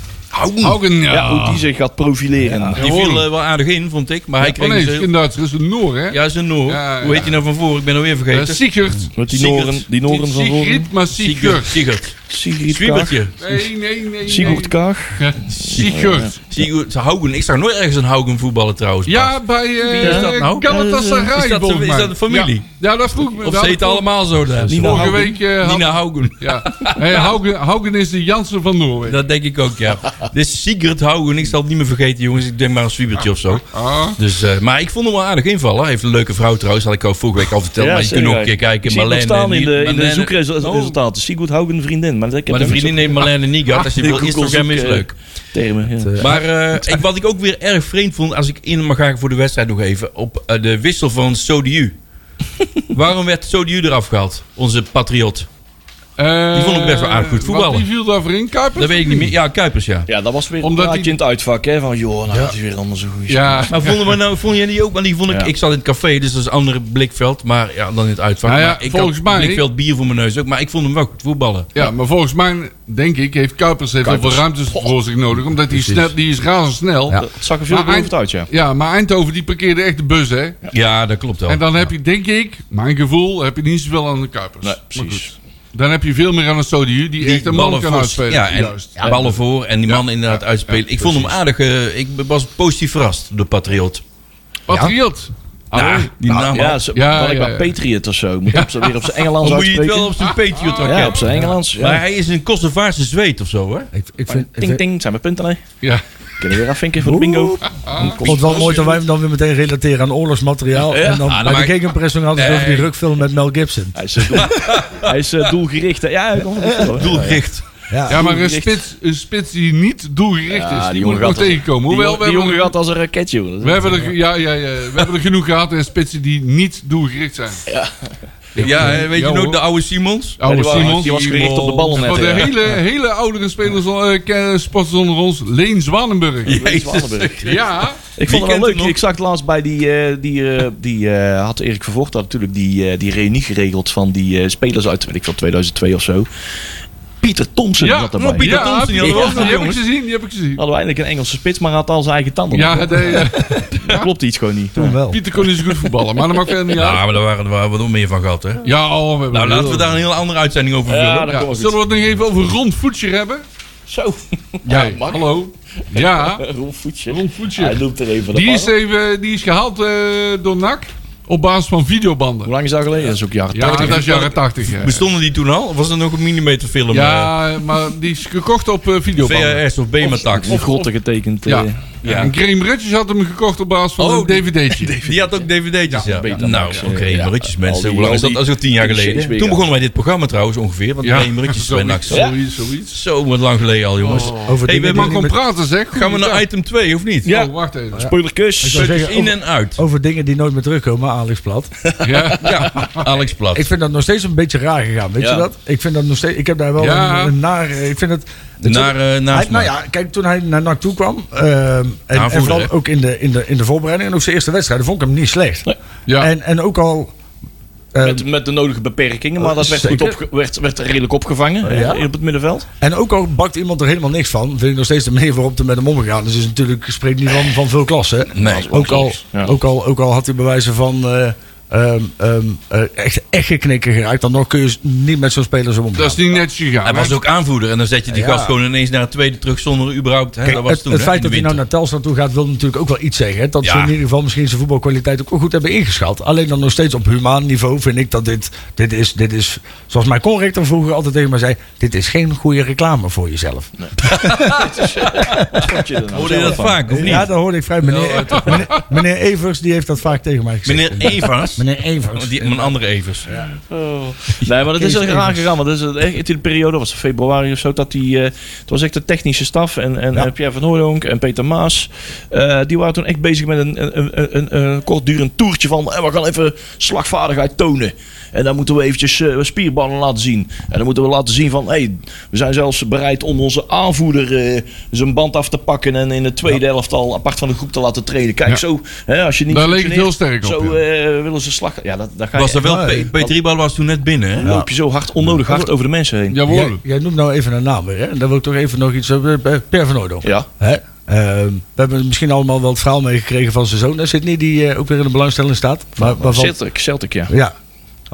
Haugen, ja. Ja, hoe die zich gaat profileren. Die viel eh, wel aardig in, vond ik. Maar hij Oh kreeg nee, is Duitser, het is een Noor, hè? Ja, zijn Noor. Ja, Hoe ja. heet hij nou van voor? Ik ben alweer Eh, vergeten. Sigurd. Met die Sigurd. Noren, die Noren van voren. Sigrid, maar Sigurd. Sigurd. Sigrid. Zwiebertje. Nee, nee, nee. Sigurd Kaag. Sigurd. Sigurd Haugen. Ik zag nooit ergens een Haugen voetballen trouwens. Ja, bij uh, Wie is dat nou? Galatasaray Is dat de- is dat familie? Ja, ja dat vroeg me. Of dat ze heten allemaal zo daar. Nina Vorige Haugen. week eh, Nina Haugen. Ja. Hey, Haugen, Haugen is de Jansen van Noorwegen. Dat denk ik ook, ja. Dit is Sigurd Haugen. Ik zal het niet meer vergeten, jongens. Ik denk maar een zwiebertje of zo. Ah. Dus, eh, maar ik vond hem wel aardig invallen. Hij heeft een leuke vrouw trouwens. Had ik ook vorige week al verteld. maar je kunt nog een keer kijken. Ik Marlene staan in de, in de zoekresultaten. Sigurd Haugen vriendin. Maar, ik heb Maar de vriendin neemt Marlene Niegat. Als je Ah, wil Instagram is zoek, eh, leuk. Termen, ja. Eh, Maar eh, ik, wat ik ook weer erg vreemd vond, als ik in mag gaan voor de wedstrijd nog even, op de wissel van Sodiu. Waarom werd Sodiu eraf gehaald? Onze patriot. Eh, Die vond ik best wel aardig goed voetballen. wat, Wie viel daarvoor in? Kuipers? Dat weet ik niet meer. Ja, Kuipers, ja. Ja, dat was weer een Omdat die- in het uitvak. Hè, van, joh, nou, dat is weer allemaal zo goed. Ja. Maar vonden we nou, vond jij die ook? Want die vond ik, Ja. ik zat in het café, dus dat is een andere blikveld. Maar ja, dan in het uitvak. Nou ja, maar ik volgens had mij- blikveld bier voor mijn neus ook. Maar ik vond hem wel goed voetballen. Ja, maar volgens mij, denk ik, heeft Kuipers heeft heel veel ruimte voor zich nodig. Omdat hij snel, die is razendsnel. Ja. Ja. Dat zag er veel Maar belovend uit, ja. maar Eindhoven die parkeerde echt de bus, hè. Ja, dat klopt wel. En dan heb je, denk ik, mijn gevoel, heb je niet zoveel aan de Kuipers. Nee, Maar precies. Dan heb je veel meer aan een Sodiu, die, echt een man ballen kan voor- uitspelen. Ja, en Juist. ballen voor en die Ja. man inderdaad Ja, uitspelen. ja, ik vond hem aardig. eh, ik was positief verrast door Patriot. Patriot. Nou, Ah, die naam Ja, zo, Ja, ik ja, bij ja. Patriot of zo. Moet je op z'n- weer op zijn Engels Dan moet je het wel op zijn Patriot Ah, wel Ja, op zijn Engels. Ja. Maar hij is een Kosovaarse zweet of zo, hè? Ik, ik vind, ik Ting, ting, zijn mijn punten, nee. Ja. Kunnen we weer afvinken voor de bingo? ik vond het wel mooi dat wij hem dan weer meteen relateren aan oorlogsmateriaal. Ja. En dan Ah, bij de maak- gegenpressing hadden ze over die rukfilm met Mel Gibson. Hij is, eh, doel, hij is eh, doelgericht. hè. Ja, ik wel. Doelgericht. Ja, ja, maar een spits, een spits die niet doelgericht Ja, is, die die moet ik als- tegenkomen. Die, Hoewel, jongen- we die hebben, jongen gaat als een raket, joh. we, hebben er, ja, ja, ja, we hebben er genoeg gehad en spitsen die niet doelgericht zijn. Ja, hè, weet Ja, je nog de oude Simons? Oude die, was, Simons. die was gericht op de ballen net. Voor de ja. hele, hele oudere spelers, uh, sporters onder ons, Leen Zwanenburg. Jezus. Zwanenburg. Ja, Ik vond het wel leuk. Ik zag het laatst bij die... eh, die, eh, die eh, had Erik Vervoort had natuurlijk die, eh, die reunie geregeld van die eh, spelers uit weet ik veel, 2002 of zo. Pieter Thompson Ja, zat erbij. oh, Pieter Thompson, die heb ik jongens. gezien, die heb ik gezien. Hadden we eigenlijk een Engelse spits, maar had al zijn eigen tanden. Ja, de, Dat klopt iets gewoon niet. Toen wel. Pieter kon niet zo goed voetballen, maar dat maakt verder niet uit. Ja, maar daar waren, daar waren we nog meer van gehad, hè? Ja, oh, we Nou, heel- laten we daar een hele andere uitzending over Ja, vullen. Ja, zullen we het nog even over Ron Voetje hebben? Zo. Ja, mag. hallo. Ja, Ron Voetje. Ron Voetje. Hij loopt er even Die is, even, die is gehaald eh, door NAC op basis van videobanden. Hoe lang is dat geleden? Dat is ook jaren Ja, 80. dat is jaren 80. Ja, Bestonden die toen al? Of was dat nog een millimeterfilm? eh, ja maar die is gekocht op eh, videobanden. VHS of Bematax? Of grotten getekend. Ja. Ja. En Graham Rutjes had hem gekocht op basis van Oh, een dvd'tje. Die had ook dvd'tjes, ja. Nou, oké, ja. Rutjes mensen. die- Hoe lang is dat? Dat die is tien jaar geleden. Toen begonnen wij dit programma trouwens ongeveer. Want Ja, Graham Rutjes bij zoiets, NAC. zoiets, zoiets. Zo, wat lang geleden al, jongens. Over Hey, we Man die kon met- praten zeg. Gaan we naar item 2 of niet? Ja. Oh, wacht even. Spoilerkus. In en uit. over dingen die nooit meer terugkomen, Alex Plat. Ja. Ja, Alex Plat. Ik vind dat nog steeds een beetje raar gegaan, weet je dat? Ik vind dat nog steeds. Ik heb daar wel een naar. Ik vind het. Naar, eh, hij, nou ja, kijk, toen hij naar NAC toe kwam. ehm, en, vooral hè? ook in de, in, de, in de voorbereiding. En ook zijn eerste wedstrijd. vond ik hem niet slecht. Nee. Ja. En, en ook al. ehm, Met, met de nodige beperkingen, maar dat werd, goed opge- werd, werd redelijk opgevangen Ja. eh, op het middenveld. En ook al bakt iemand er helemaal niks van, vind ik nog steeds de manier waarop er met hem omgegaan is. is natuurlijk, spreekt niet van, van veel klasse. hè. Nee. Ook al, Ja. ook, al, ook al had hij bewijzen van eh, ehm, ehm, eh, echt, echt geknikken geraakt, dan nog kun je niet met zo'n speler zo omgaan. Dat is niet netjes gegaan. Hij was ook aanvoerder en dan zet je die Ja. gast gewoon ineens naar het tweede terug zonder überhaupt. Hè, Kijk, dat was het, toen, het hè, feit dat hij nou naar. Telstar toe gaat, wil natuurlijk ook wel iets zeggen. Hè? Dat ze in ieder geval misschien zijn voetbalkwaliteit ook wel goed hebben ingeschat. Alleen dan nog steeds op humaan niveau vind ik dat dit, dit is, dit is, zoals mijn conrector vroeger altijd tegen mij zei, dit is geen goede reclame voor jezelf. Vond je Hoorde je dat van? vaak of niet? Ja, dat hoorde ik vrij. Meneer, meneer, meneer Evers die heeft dat vaak tegen mij gezegd. Meneer Evers. Meneer Evers. Die, mijn andere Evers. Oh. Nee, maar dat is er raar gegaan. Want dat is het echt in de periode, was het februari of zo, dat die, eh, het was echt de technische staf. En, en Ja. eh, Pierre van Hooydonk en Peter Maas, eh, die waren toen echt bezig met een, een, een, een, een kortdurend toertje van, eh, we gaan even slagvaardigheid tonen. En dan moeten we eventjes eh, spierballen laten zien. En dan moeten we laten zien van, hey, we zijn zelfs bereid om onze aanvoerder eh, zijn band af te pakken en in het tweede elftal apart van de groep te laten treden. Kijk, Ja. zo, hè, als je niet Daar leek het heel sterk op, Zo ja. eh, willen ze slag... Ja, dat, dat ga je Was er wel. P- Peter Riebal was toen net binnen, hè? dan loop je zo hard, onnodig hard over de mensen heen. Jawohl. Jij, jij noemt nou even een naam weer. Hè? En daar wil ik toch even nog iets over. Per van Oordonk. Ja. Hè? Ehm, we hebben misschien allemaal wel het verhaal meegekregen van zijn zoon. Daar zit niet die ook weer in de belangstelling staat. Maar, waarvan- Celtic, Celtic, ja. ja.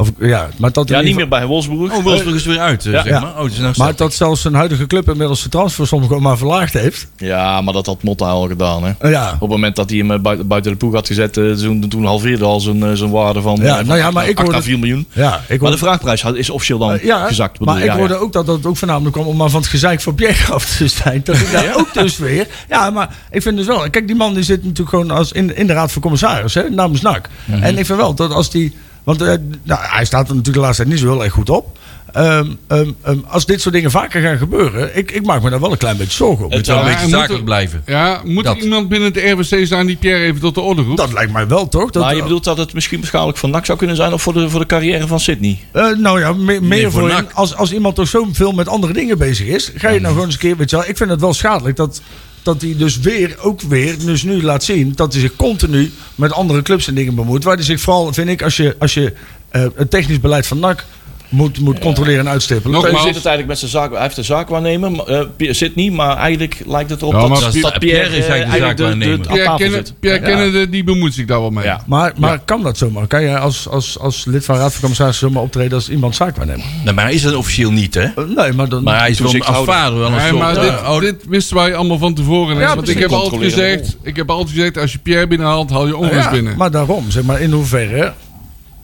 Of, ja, maar dat Ja, niet meer bij Wolfsburg. Oh, Wolfsburg is weer uit, eh, Ja. zeg Ja. maar. Oh, het is nou Maar dat zelfs zijn huidige club inmiddels de transfersom gewoon maar verlaagd heeft. Ja, maar dat had Motta al gedaan. Hè. Ja. Op het moment dat hij hem eh, buiten, de ploeg had gezet, eh, toen, toen halveerde al zijn, zijn waarde van, Ja, nou ja, maar ik 8 à hoorde- 4 miljoen. Ja, ik Maar de vraagprijs had- is officieel dan ja, gezakt. bedoel maar ik Ja, hoorde ja. ook dat dat ook voornamelijk kwam om maar van het gezeik van Pierre af te zijn. Dat ik daar ook dus weer. Ja, maar ik vind dus wel. Kijk, die man die zit natuurlijk gewoon als in, in de raad van commissaris, hè, namens NAC. Mhm. En ik vind wel dat als die. Want eh, nou, hij staat er natuurlijk de laatste tijd niet zo heel erg goed op. Ehm, ehm, ehm, als dit soort dingen vaker gaan gebeuren, ik, ik maak me daar wel een klein beetje zorgen op. Het zou Ja, een beetje zakelijk blijven. Ja, moet Dat. er iemand binnen het RWC zijn die Pierre even tot de orde roept? Dat lijkt mij wel, toch? Dat, Maar je bedoelt dat het misschien schadelijk voor NAC zou kunnen zijn of voor de, voor de carrière van Sydney? Eh, nou ja, me- meer voor voor, NAC. als, als iemand toch zo veel met andere dingen bezig is, ga je nou gewoon eens een keer, weet je wel, ik vind het wel schadelijk dat, dat hij dus weer, ook weer, dus nu laat zien dat hij zich continu met andere clubs en dingen bemoeit. Waar hij zich vooral, vind ik, als je, als je eh, het technisch beleid van NAC moet, moet controleren en uitstippelen. Nogmaals- zit het eigenlijk met zijn zaak? Hij heeft een zaakwaarnemer, maar, eh, Pierre Sydney, maar eigenlijk lijkt het erop Ja, dat, maar dat, Pierre- Pierre, Pierre is eh, eigenlijk de de, de, zaakwaarnemer. aan Pierre, Kenne- zit. Pierre Kennedy, die bemoeit zich daar wel mee. Ja. Maar, maar kan dat zomaar? Kan je als, als, als lid van de Raad van Commissarissen zomaar optreden als iemand zaakwaarnemer? Nou, maar hij is dat officieel niet, hè? Eh, nee, maar dan... Maar hij is wel als vader wel een Nee, maar eh, dit, dit wisten wij allemaal van tevoren. Ja, want ik heb, altijd gezegd, ik heb altijd gezegd, als je Pierre binnenhaalt, haal je onrust binnen. maar daarom, zeg maar, in hoeverre...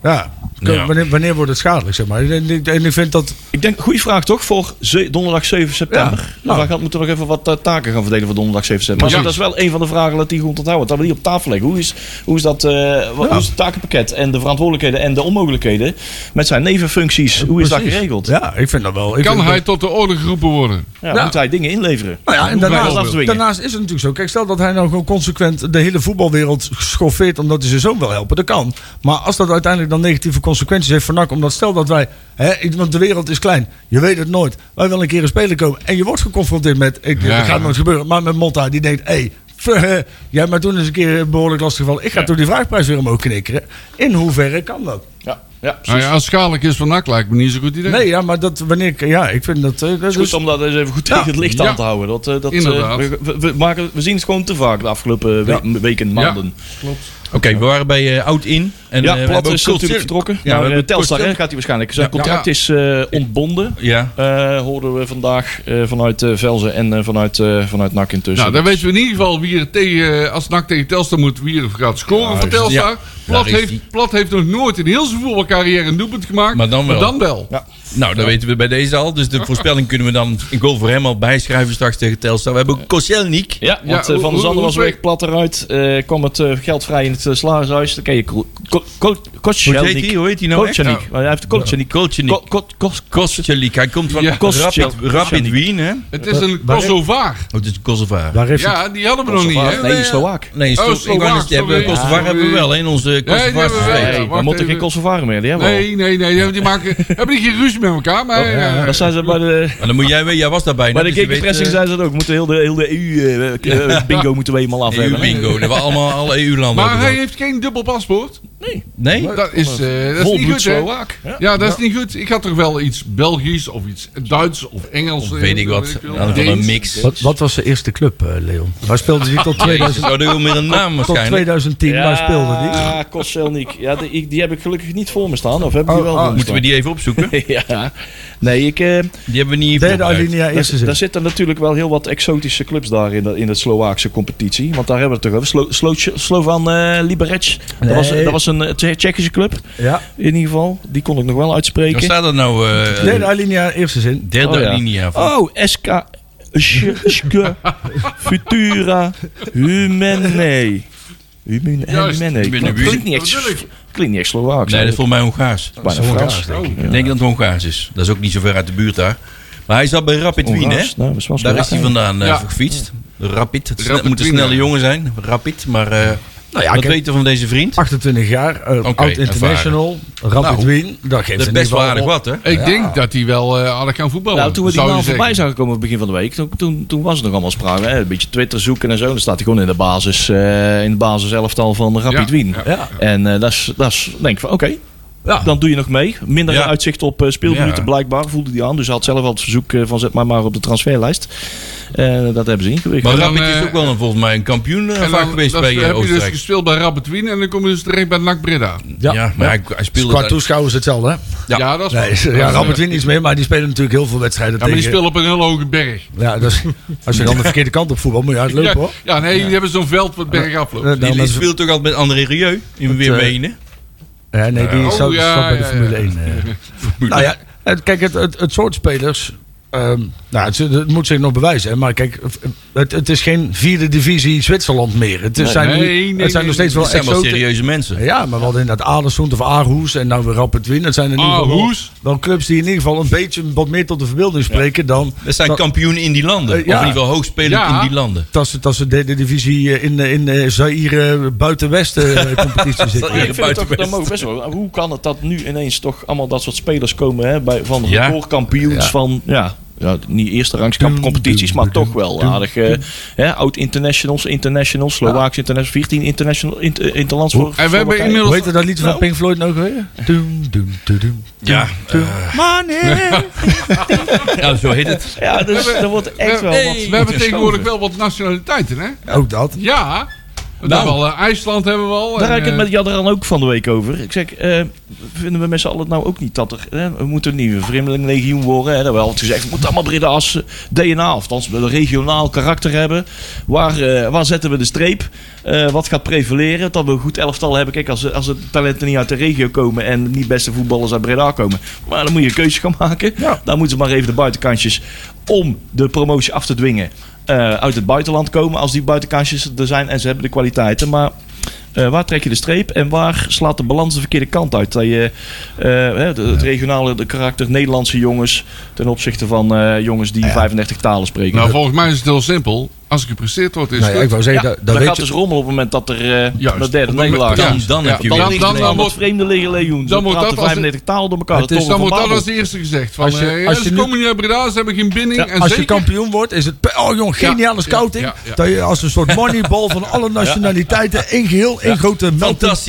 Ja, Ja. Wanneer, wanneer wordt het schadelijk, zeg maar? En ik, en ik vind dat... Ik denk, goede vraag toch, voor ze- donderdag 7 september. Ja, nou. We gaan, moeten nog even wat eh, taken gaan verdelen voor donderdag 7 september. Maar Ja. dat is wel een van de vragen dat die goed onthouden. Dat we die op tafel leggen. Hoe is, hoe is, dat, eh, wat- hoe is het takenpakket en de verantwoordelijkheden en de onmogelijkheden met zijn nevenfuncties? Hoe is dat geregeld? Ja, ik vind dat wel. Ik kan hij dat- tot de orde geroepen worden? Ja, Ja. Moet hij dingen inleveren? Nou ja, en daarnaast, daarnaast is het natuurlijk zo. Kijk, stel dat hij nou gewoon consequent de hele voetbalwereld schoffeert omdat hij zijn zoon wil helpen. Dat kan. Maar als dat uiteindelijk dan negatieve consequenties heeft voor NAC. Omdat stel dat wij, hè, want de wereld is klein. Je weet het nooit. Wij willen een keer een speler komen. En je wordt geconfronteerd met, ik, Ja. dat gaat nooit gebeuren. Maar met Motta die denkt, hé, hey, jij hebt mij toen eens een keer behoorlijk lastig gevallen. Ik ga Ja. toch die vraagprijs weer omhoog knikkeren. In hoeverre kan dat? Ja. Ja, Nou ja, als het schadelijk is van NAC lijkt me niet zo'n goed idee. Nee, ja, maar dat, wanneer ik, ja, ik vind dat... eh, dat Het is goed is, om dat eens even goed tegen het licht Ja. aan te houden. Dat, eh, dat, eh, Inderdaad. we, we, we maken, we zien het gewoon te vaak de afgelopen we- weken, maanden. Oké, we waren bij Oud In. En, ja, hebben is natuurlijk vertrokken. Ja, hebben eh, Telstar gaat hij waarschijnlijk. Zijn Ja. contract Ja. is eh, ontbonden. Ja, Eh, hoorden we vandaag eh, vanuit Velzen en vanuit, eh, vanuit NAC intussen. Nou, dan weten we in ieder geval wie er tegen, als NAC tegen Telstar moet, wie er gaat scoren voor Telstar. ja. Plat, heeft, die. Plat heeft nog nooit in heel zijn voetbalcarrière een doelpunt gemaakt. Maar dan wel. dan wel. nou, dat weten we bij deze al. Dus de voorspelling kunnen we dan in goal voor hem al bijschrijven straks tegen Telstar. We hebben ook Koscielnik. Ja, want Ja, Van der Zander was weg, plat eruit. eh kwam het geld vrij in het uh, salarishuis. Dan ken je Ko- Ko- Ko- Hoe heet hij? Hoe heet hij nou. Maar Hij heeft Koscielnik. Koscielnik. Ko- Ko- Kos- Koscielnik. Hij komt van Ja. Rapid, Wien, hè? Het is een Kosovaar. Oh, het is een Kosovaar. waar heeft het- Ja, die hadden we nog niet, Kosovaar. hè? Nee, Slovaak. Nee, Oh, Slovaak. Kosovaar hebben we wel hè, in onze Kosovaarse hebben we moeten geen Kosovaren meer. Die hebben we al. Nee, nee, nee. Die maken, hebben die geen ruzie met elkaar. Maar, eh, Dan zijn ze bij de, Maar dan moet jij weten, jij was daarbij. bij de gegenpressing eh, zijn ze dat ook. We moeten heel de, heel de EU-bingo moeten we eenmaal af EU hebben. bingo. Dat we allemaal alle EU-landen maar hij heeft geen dubbel paspoort. Nee? Dat is, eh, dat is niet goed? Slovaak. Ja. Ja, dat is niet goed. Ik had toch wel iets Belgisch of iets Duits of Engels. Of eh, weet ik wat. Dan een mix. Wat, wat was zijn eerste club, eh, Leon? Waar speelde hij tot Jezus, 2000, oh, dat wil meer een naam tot waarschijnlijk. 2010? Waar speelde hij? Ja, Koscielnik. Ja, die, heb ik gelukkig niet voor me staan. Of heb ik die Oh, wel oh, Moeten we die even opzoeken? ja. Nee, ik... eh, Die hebben we niet Derde voorbereid. alinea, eerste daar, zin. daar zitten natuurlijk wel heel wat exotische clubs daar in de, in de Slovaakse competitie. Want daar hebben we het toch over. Slo, Slo, Slovan eh Liberec. Dat, was, Nee. dat was een eh, Tsje- Tsjechische club, Ja, in ieder geval. Die kon ik nog wel Waar uitspreken. staat dat nou? eh, derde alinea, eerste zin. derde Oh, ja. alinea. van- Oh, SK... Futura Humene. Humene. Humene. Klinkt niet Dat echt, klinkt niet echt Slovaaks. Nee, dat is volgens mij Hongaars. bijna Frans. Ik denk dat het Hongaars is. Dat is ook niet zo ver uit de buurt daar. Maar hij zat bij Rapid Wien, hè? Hongaars. Nou, dat is Daar is hij vandaan eh, Ja. gefietst. Rapid. Het Rapid moet een snelle jongen zijn. Rapid. Maar eh Nou ja, wat kijk, weten we van deze vriend? 28 jaar, eh, Oké, oud international, Rapid Nou, Wien. Dat geeft Dat best wel aardig wat, hè? Ik denk dat hij wel uh, aardig kan voetballen. Nou, toen we die naam voorbij zagen komen op het begin van de week, toen, toen, toen was het nog allemaal sprake. Hè? Een beetje Twitter zoeken en zo. Dan staat hij gewoon in de basis, eh in de basis elftal van Rapid Ja, Wien. ja. Ja. En eh, dat is, dat is, denk ik van, oké, Ja. dan doe je nog mee. Minder Ja. uitzicht op eh, speelminuten Ja. blijkbaar, voelde hij aan. Dus hij had zelf al het verzoek eh, van zet maar maar op de transferlijst. Eh, dat hebben ze ingericht. Maar Rapid is ook wel een, volgens mij een kampioen eh, En vaak dan, geweest bij eh, heb je dus Oostenrijk. gespeeld bij Rapid Wien en dan kom je dus terecht bij NAC Breda. Ja, maar hij, hij speelde... Qua toeschouwers hetzelfde, hè? Ja. Ja, dat is Nee, wel- ja, Rapid Wien iets meer, maar die spelen natuurlijk heel veel wedstrijden Ja, maar die tegen... spelen op een hele hoge berg. Ja, dus, als je dan de verkeerde kant op voetbal, moet je uitlopen, Ja, hoor. ja, nee, die hebben zo'n veld wat berg afloopt. Die, speelt toch altijd met André Rieu in Het, weer eh, menen. Ja, nee, die Oh, zat, ja, zat bij de ja, Formule ja. 1. eh. nou ja, kijk, het, het, het soort spelers... ehm, nou, het, het moet zich nog bewijzen. hè, Maar kijk, het, het is geen vierde divisie Zwitserland meer. Het, is, Nee, zijn, nee, nee, het zijn nog steeds nee, wel Dat zijn wel serieuze mensen. Ja, maar we hadden inderdaad Adersoend of Aarhus en nou weer Rapid Wien. Het zijn in ieder geval wel, clubs die in ieder geval een beetje wat meer tot de verbeelding spreken dan... Dat zijn dat- kampioenen in die landen. Eh, Of in ieder geval hoogspelend Ja. in die landen. Dat ze, dat ze de, de divisie eh, in, eh, in eh, Zaire buiten-westen eh, competitie Dat, zitten. ik vind het toch, buitenwest. dat mogen best wel. Hoe kan het dat nu ineens toch allemaal dat soort spelers komen hè, bij, van Ja. recordkampioens Ja. van ja, ja, niet eerste rangs competities, maar toch wel aardig. eh, hè, oud internationals, internationals, Slovaakse internationals, 14 international, inter, interlands voor. En we hebben inmiddels- Hoe heette dat liedje van Nou. Pink Floyd ook weer? Doem, doem, doem, doem, Ja, doem. ja, zo heet het. Ja, dus We- er wordt echt we, wel wat. we hebben tegenwoordig wel wat nationaliteiten, hè? Ook dat. Ja. We Nou. hebben al, eh, IJsland hebben we al. Daar heb ik het eh, met Jadran ook van de week over. Ik zeg, eh, vinden we met z'n allen nou ook niet dat er... Hè, we moeten niet een vreemdelinglegioen worden. Hè, dat we altijd gezegd, we moeten allemaal Breda's DNA... of althans een regionaal karakter hebben. Waar, eh, waar zetten we de streep? Eh, wat gaat prevaleren? Dat we een goed elftal hebben. Kijk, als, als de talenten niet uit de regio komen... en niet beste voetballers uit Breda komen... maar dan moet je een keuze gaan maken. Dan moeten ze maar even de buitenkantjes... om de promotie af te dwingen... eh, uit het buitenland komen als die buitenkantjes er zijn en ze hebben de kwaliteiten. Maar eh, waar trek je de streep en waar slaat de balans de verkeerde kant uit? Dat je eh, het regionale de karakter Nederlandse jongens ten opzichte van jongens die 35 talen spreken. Nou, volgens mij is het heel simpel. Als er gepresteerd wordt, is Nou ja, ik wou zeggen, Ja, dat, dan dat weet gaat je. dus rommelen op het moment dat er eh Juist. dat derde nederlaag Dan, is. dan heb je dan- weer... dan- Dan, dan dan wordt- vreemde legioen. dan Dan wordt dat als 35 talen door elkaar. Dan wordt dat als eerste gezegd. Van, Als je- eh, als je komen niet naar Breda, ze hebben geen binding. Ja, en Als je kampioen wordt, is het... Oh jong, geniale Ja, scouting. ja, ja. Dat je als een soort moneyball van alle nationaliteiten... één geheel, één grote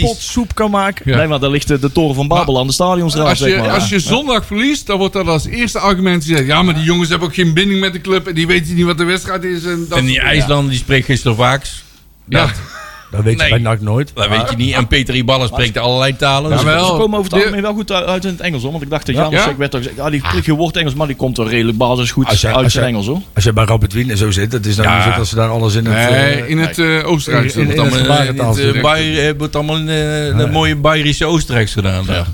pot soep kan maken. Nee, maar daar ligt de, de toren van Babel aan de stadionstraat, Als zeg je, maar. als je zondag verliest, dan wordt dat als eerste argument gezegd. Ja, maar die jongens hebben ook geen binding met de club. En die weten niet wat de wedstrijd is. En, dat die IJslander die spreekt geen Slovaaks. Ja, Dat, Dat weet je Nee. bij NAC nooit. dat weet je niet. En Peter Iballa spreekt allerlei talen. Dus Jawel. Ze komen over het algemeen wel goed uit in het Engels, hoor. Want ik dacht dat Ja. Jan Ja? werd toch gezegd, ah, die spreekt geen woord Engels, maar die komt er redelijk basis goed uit als zijn Engels, hoor. Als je bij Rapid Wien en zo zit, het is dan Ja. niet zo dat ze daar alles in het... Nee, eh, in het eh Oostenrijk. in- het het allemaal- in de mooie Bayerische Oostenrijks gedaan. daar.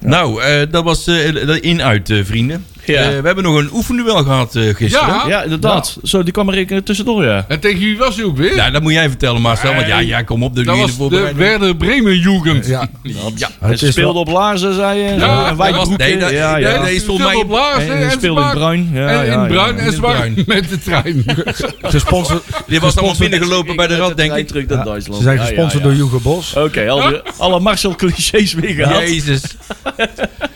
Nou, eh, dat was eh, in-uit, eh, vrienden. Ja. Eh, we hebben nog een oefenduel gehad eh, gisteren. Ja. Ja, inderdaad. Zo, die kwam er rekenen tussendoor, ja. En tegen wie was hij ook weer? Ja, dat moet jij vertellen, Marcel. Want ja, ja kom op. De dat was de. Werder Bremen Jugend. ja. Ja. Is speelde wel- op Laarzen, zei je. Ja, en dat was- nee, dat- ja, nee, ja. nee, speelde mij- op Laarzen En en, ze speelde in Bruin. Ja, in. Bruin en Bruin. met de trein. Gesponsord, Die was allemaal binnengelopen bij de rad, denk ik. Terug naar Duitsland. ze zijn gesponsord door Hugo Bos. Oké, alle, alle Marcel clichés weer gehad. Jezus.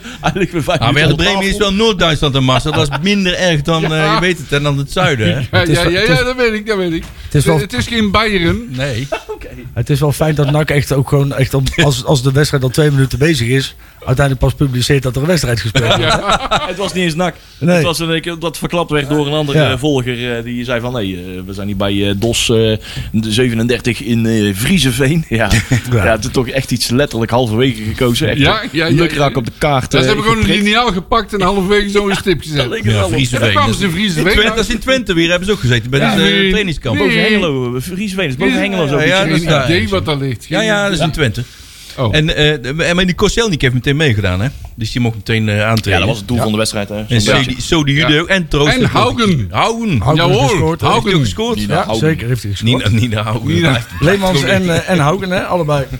Eigenlijk weer vijf Werder op Bremen is wel Noord-Duitsland en Marcel. Dat is minder erg dan, eh, je weet het, en dan het zuiden, hè? Ja, Het is ja, ja, ja, dat weet ik, dat weet ik. Het is wel, Het is geen Bayern. Nee. het is wel fijn dat NAC echt ook gewoon... Echt om, als, als de wedstrijd al twee minuten bezig is... uiteindelijk pas publiceert dat er een wedstrijd gespeeld wordt. Het was niet eens nak. Nee. Het was een, dat verklapt werd door een andere Ja. eh, volger. eh, die zei van nee, eh, we zijn hier bij DOS eh, de 37 in eh Vriezenveen. Ja. ja. het is toch echt iets letterlijk halverwege gekozen. Echt Ja, ja, ja, lukrak op de kaart. Ja, ze hebben gewoon een lineaal gepakt en halverwege zo een stip Dat gezet. Ja, Vriezenveen. kwamen ze Twente, dat is in Twente weer, hebben ze ook gezeten bij eh, nee. trainingskamp. Nee. Boven Hengelo, Vriezenveen is boven Hengelo zo. Ja, dat is idee wat daar ligt. Ja, ja, dat is in Twente. Oh. En, eh, en maar die Koscielnik heeft meteen meegedaan, hè? Dus die mocht meteen eh aantreden. Ja, dat was het doel van de wedstrijd. Hè. En Sodi- Jude Ja. ook. En Troost. En Haugen. Haugen. Haugen Jawohl, gescoord, hè? Haugen. Heeft gescoord? Nina Ja, Haugen. zeker heeft hij gescoord. Nina, Nina Haugen. Nina. Leemans en, eh, en Haugen, hè? Allebei.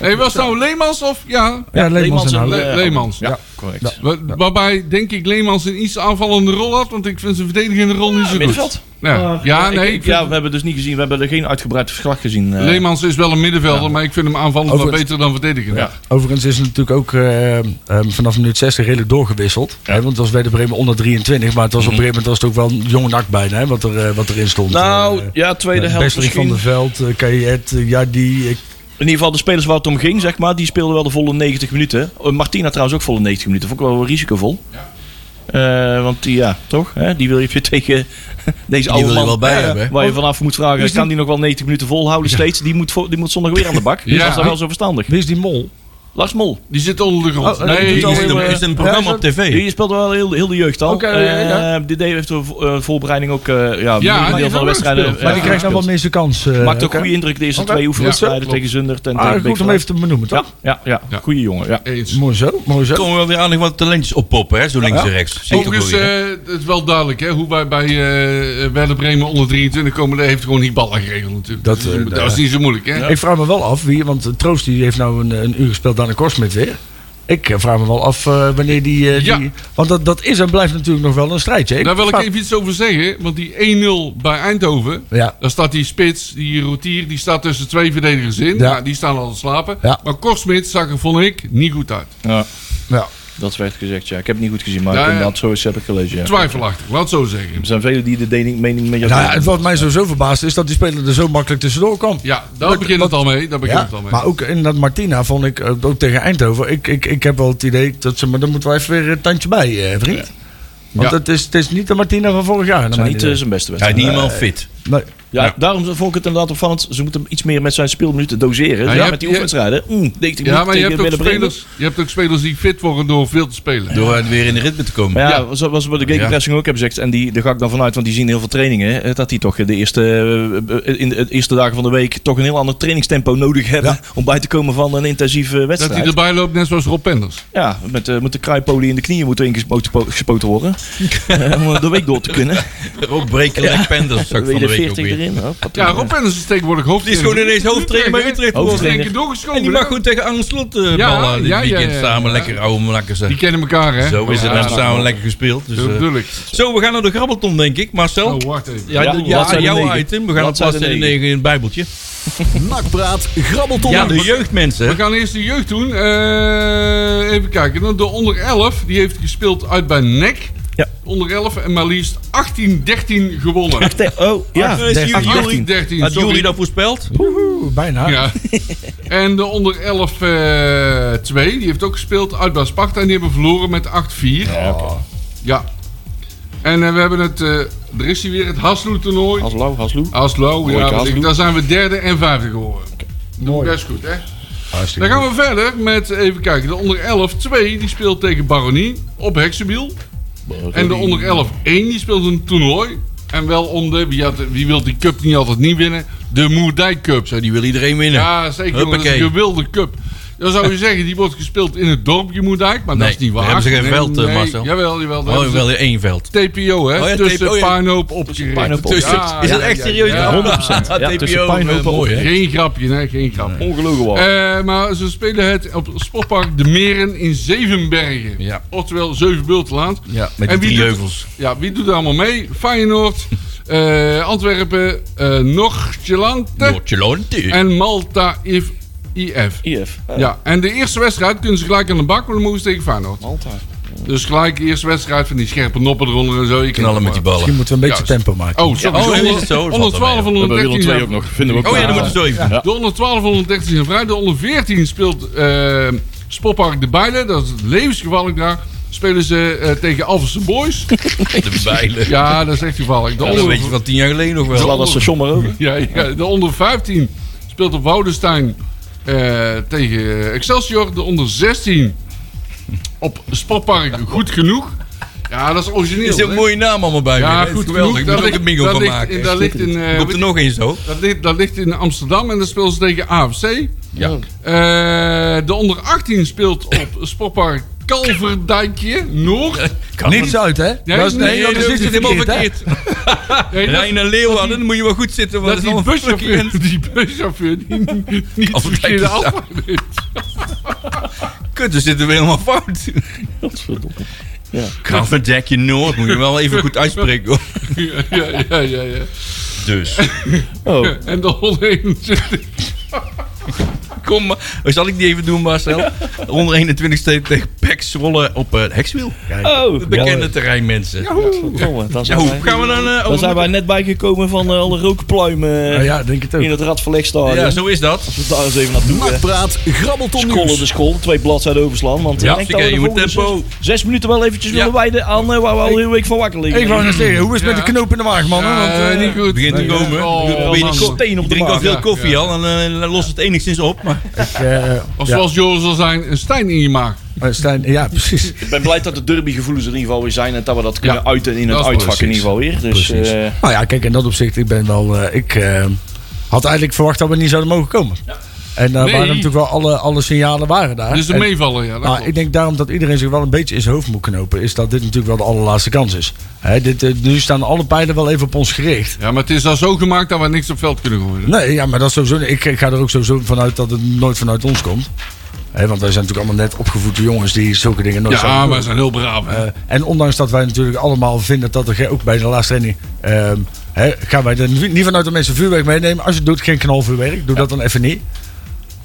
Hey, was het nou Leemans of... Ja, Ja, Leemans, Leemans en en, Haugen. Le- Leemans. Ja, correct. Waarbij, denk ik, Leemans een iets aanvallende rol had. Want ik vind zijn verdedigende rol niet zo goed. Middenveld? Ja, ja nee. ik- ik ja, we hebben dus niet gezien. We hebben er geen uitgebreid verslag gezien. eh. Leemans is wel een middenvelder, maar ik vind hem aanvallend wel beter dan verdedigen. Ja. Overigens is het natuurlijk ook eh, eh, vanaf minuut 60 redelijk doorgewisseld. Hè, want het was bij de Bremen onder 23. Maar het was op een gegeven moment was het ook wel een jonge nak bijna. Hè, wat, er, eh, wat erin stond. Nou, ja, tweede helft Besterik van misschien. der Veld, uh, Kajet, uh, Jardi. In ieder geval de spelers waar het om ging, zeg maar, die speelden wel de volle 90 minuten. Eh, Martina trouwens ook volle 90 minuten. Vond ik wel risicovol. Eh, want die, ja, toch? Hè? Die wil je tegen deze oude wil je man. wel bij Ja, hebben? Waar je vanaf moet vragen, kan die nog wel 90 minuten volhouden steeds? Die moet, die moet zondag weer aan de bak. Ja. Ja. Dat is wel zo verstandig. wie is die mol? Lars Mol. Die zit onder de grond. Oh, nee, die Is die een, is een programma Ja, op tv? Die speelde wel heel, heel de jeugd al. Oké, Eh, ja. Die deed, heeft de vo- eh, voorbereiding ook uh, ja, Ja, die deel van de wedstrijden. maar die krijgt nou gespeeld. wel meeste kans. eh, Maakt ook oké. goede indruk de eerste Oké. twee oefenwedstrijden Ja, tegen Zundert en Ah, tegen goed om even te benoemen, Ja, toch? ja, ja, Ja. goede jongen. Ja. Eens. Mooi zo, mooi zo. Er komen wel weer aardig wat talentjes oppoppen, hè? Zo links Ja. en rechts. Overigens, eh, het is wel duidelijk hè, hoe wij bij eh Werder Bremen onder 23 komen. Dat heeft gewoon die ballen geregeld natuurlijk. Dat, is, eh, niet zo moeilijk. Hè? Ik vraag me wel af wie, want Troost die heeft nou een, een uur gespeeld aan de Korsmit weer. Ik eh, vraag me wel af eh, wanneer die, eh, Ja. die... Want dat, dat is en blijft natuurlijk nog wel een strijdje. hè? Daar wil ik even iets over zeggen. Want die 1-0 bij Eindhoven. Ja, Daar staat die spits, die rotier, die staat tussen twee verdedigers in. Ja. Ja. die staan al te slapen. Ja. Maar Korsmit zag er, vond ik, niet goed uit. Ja, ja. Dat werd gezegd, ja. Ik heb het niet goed gezien, maar Ja, ja. inderdaad, is heb ik gelezen, ja. Twijfelachtig, laat het zo zeggen. Er zijn velen die de dening- mening met jou Nou ja, het wat mij sowieso verbaasd is dat die speler er zo makkelijk tussendoor kwam. Ja, daar Wat- begint het al mee. Daar begint Ja, het al mee. maar ook in dat Martina vond ik, ook ook tegen Eindhoven, ik, ik, ik heb wel het idee dat ze, maar daar moeten wij even weer een tandje bij, eh, vriend. Want Ja. het, is, het is niet de Martina van vorig jaar. Het zijn mijn niet idee. eh, zijn beste Hij is wedstrijd. niet helemaal fit. Nee. Ja, Ja. daarom vond ik het inderdaad opvallend. Ze moeten iets meer met zijn speelminuten doseren. je Ja, hebt- met die oefenwedstrijden. Mm, 90 ja, maar je hebt, tegen ook spelers, je hebt ook spelers die fit worden door veel te spelen. Door weer in de ritme te komen. Ja, Ja. zoals we bij de gegenpressing ook hebben gezegd, en die, daar ga ik dan vanuit, want die zien heel veel trainingen, dat die toch de eerste, eh, in de eerste dagen van de week toch een heel ander trainingstempo nodig hebben Ja. om bij te komen van een intensieve Dat wedstrijd. hij erbij loopt, net zoals Rob Penders. Ja, met, eh, met de kruipolie in de knieën moeten ingespoten po- gespoten worden. Eh, om de week door te kunnen. Ook breken like penders, zag ik van de week ook WD-40 erin. Ja, Rob Penders is tegenwoordig hoofd. Die is gewoon ineens hoofdtrainer bij Utrecht geworden. doorgeschoven. En die mag gewoon tegen Arne Slot eh, Ja, ballen dit ja, ja, weekend ja, samen ja. lekker oude makkers. Die kennen elkaar, hè? Zo is het. Ja, hebben ja, samen lekker gespeeld. Dus, Dat eh, zo, we gaan naar de grabbelton, denk ik. Marcel? Oh, wacht even. ja, Ja, ja, jouw negen. item. We gaan negen. 9 in het bijbeltje. Nakpraat, grabbelton. Ja, de jeugdmensen. We gaan eerst de jeugd doen. Eh, even kijken. De onder 11, die heeft gespeeld uit bij NEC. Ja. Onder 11 en maar liefst 18-13 gewonnen. Oh, ja. Eh, is Jury- 18-13, Had. Jury dat voorspeld? Oeh, bijna. Ja. En de onder 11 eh 2, die heeft ook gespeeld uit bij Sparta. En die hebben verloren met 8-4. Ja. En eh, we hebben het, eh, er is hier weer het Haslo-toernooi. Haslo, Haslo. Haslo, ja. Haslo. Daar zijn we derde en vijfde geworden. Doe best goed, hè? Hartstikke Dan gaan we verder met, even kijken, de onder 11 2, die speelt tegen Baronie op Heksenbiel. En de onder 11 1, die speelt een toernooi. En wel om de, wie, had, wie wil die cup niet altijd niet winnen? De Moerdijk Cup. Zo, die wil iedereen winnen. Ja, zeker. Dat is een gewilde cup. Dan zou je zeggen, die wordt gespeeld in het dorpje Moerdijk. Maar Nee, dat is niet waar. hebben ze geen veld, eh, nee, Marcel. Jawel, jawel. Oh, wel in één veld. TPO, hè? Oh ja, tussen TPO, ja. Puinhoop opgericht. Puinhoop Tussen- Ja, is dat echt serieus? ja. 100%. Ja, TPO, tussen eh, mooi, hè? Geen grapje, nee, geen grapje. Ongelogen wat. Eh, maar ze spelen het op Sportpark De Meren in Zevenbergen. Ja. Oftewel Zevenbeultland. Ja, met En die wie drie heuvels. Ja, wie doet er allemaal mee? Feyenoord, eh, Antwerpen, eh Noord-Jelante Noordjelante. en Malta IF. IF. IF. Ja, en de eerste wedstrijd kunnen ze gelijk aan de bak, maar dan mogen ze tegen Feyenoord. Malta. Dus gelijk de eerste wedstrijd van die scherpe noppen eronder en zo. Je Knallen het met die ballen. Misschien moeten we een beetje Juist. tempo maken. Oh, sorry. Ja, oh, het zo? Dat valt 112 wel en We hebben Willem 113 II zijn- ook nog. Vinden we ook Oh ja, dan moeten we zo even. De onder 12 en 113 zijn vrij. De onder 14 speelt eh Sportpark De Bijlen. Dat is levensgevaarlijk daar. Spelen ze eh, tegen Alphense Boys. De bijlen. Ja, dat is echt. De Ja, dat onder, weet je van tien jaar geleden nog wel. Dat station maar over. ja, ja, de onder 15 speelt op Woudenstein eh, tegen Excelsior. De onder 16 op Sportpark Goed Genoeg. Ja, dat is origineel. Er is een mooie naam allemaal bij. Ja, goed geweldig. Ik moet ook een bingo dat van ligt, maken. in- dat ligt in, eh, Komt er nog eens zo? dat ligt, dat ligt in Amsterdam en dan spelen ze tegen AFC. Ja. Eh, de onder 18 speelt op Sportpark Kalverdijkje Noord. Niks uit, hè? Nee, dat is, nee, Nee, dat dat is is helemaal verkeerd. Nee, dat, Rijn en Leeuwarden, dan moet je wel goed zitten. want dat is die buschauffeur, die buschauffeur die niet Kalverdijkje verkeerde afslag. Kut, dan zitten we helemaal fout. Godverdomme. Kalverdekje Noord, moet je wel even goed uitspreken. hoor. Ja, ja, ja, ja, ja. Dus, Oh, En de 121. Kom maar. Zal ik die even doen, Marcel? Onder 21 steeds tegen Pek Zwolle op het Hekswiel. oh. Het bekende terrein, mensen. Dan Ja, zijn hoe wij- gaan we dan... eh, over- zijn wij net bijgekomen van eh, alle rookpluimen Nou ja, denk het ook. in het Radverlegstadion. Ja, zo is dat. Als we daar eens even naartoe eh, Nakpraat, grabbelton scrollen nieuws. de school, twee bladzijden overslaan. Want Ja, ik denk dat we de. Zes, zes minuten wel eventjes Ja. willen wijden aan eh, waar we al heel week van wakker liggen. Ik wou net zeggen, hoe is het met Ja. de knoop in de waag, man? Ja, Want, eh, niet goed. begint te komen. Oh, Ik de drink al veel Ja, koffie ja. al en dan lost het enigszins op. Maar eh, Of ja. zoals Joris zal zijn, een Stijn in je maag. Stijn, ja, precies. Ik ben blij dat de derbygevoelens er in ieder geval weer zijn en dat we dat kunnen Ja. uiten in het uitvak in ieder geval weer. Dus eh, Nou ja, kijk, in dat opzicht, ik ben wel... eh, ik eh, had eigenlijk verwacht dat we niet zouden mogen komen. En daar Nee. waren natuurlijk wel alle, alle signalen waren daar. Dus de En- meevallen, ja. Nou, ik denk daarom dat iedereen zich wel een beetje in zijn hoofd moet knopen. Is dat dit natuurlijk wel de allerlaatste kans is. Hè, dit, eh, nu staan alle pijlen wel even op ons gericht. Ja, maar het is al zo gemaakt dat we niks op veld kunnen gooien. Nee, ja, maar dat is sowieso. Ik, ik ga er ook sowieso vanuit dat het nooit vanuit ons komt. Hè, want wij zijn natuurlijk allemaal net opgevoede jongens die zulke dingen nooit Ja, maar zijn heel braaf. Eh, en ondanks dat wij natuurlijk allemaal vinden dat er ook bij de laatste training. ehm, gaan wij er niet vanuit dat mensen vuurwerk meenemen. Als je het doet, geen knalvuurwerk. Doe dat dan even niet.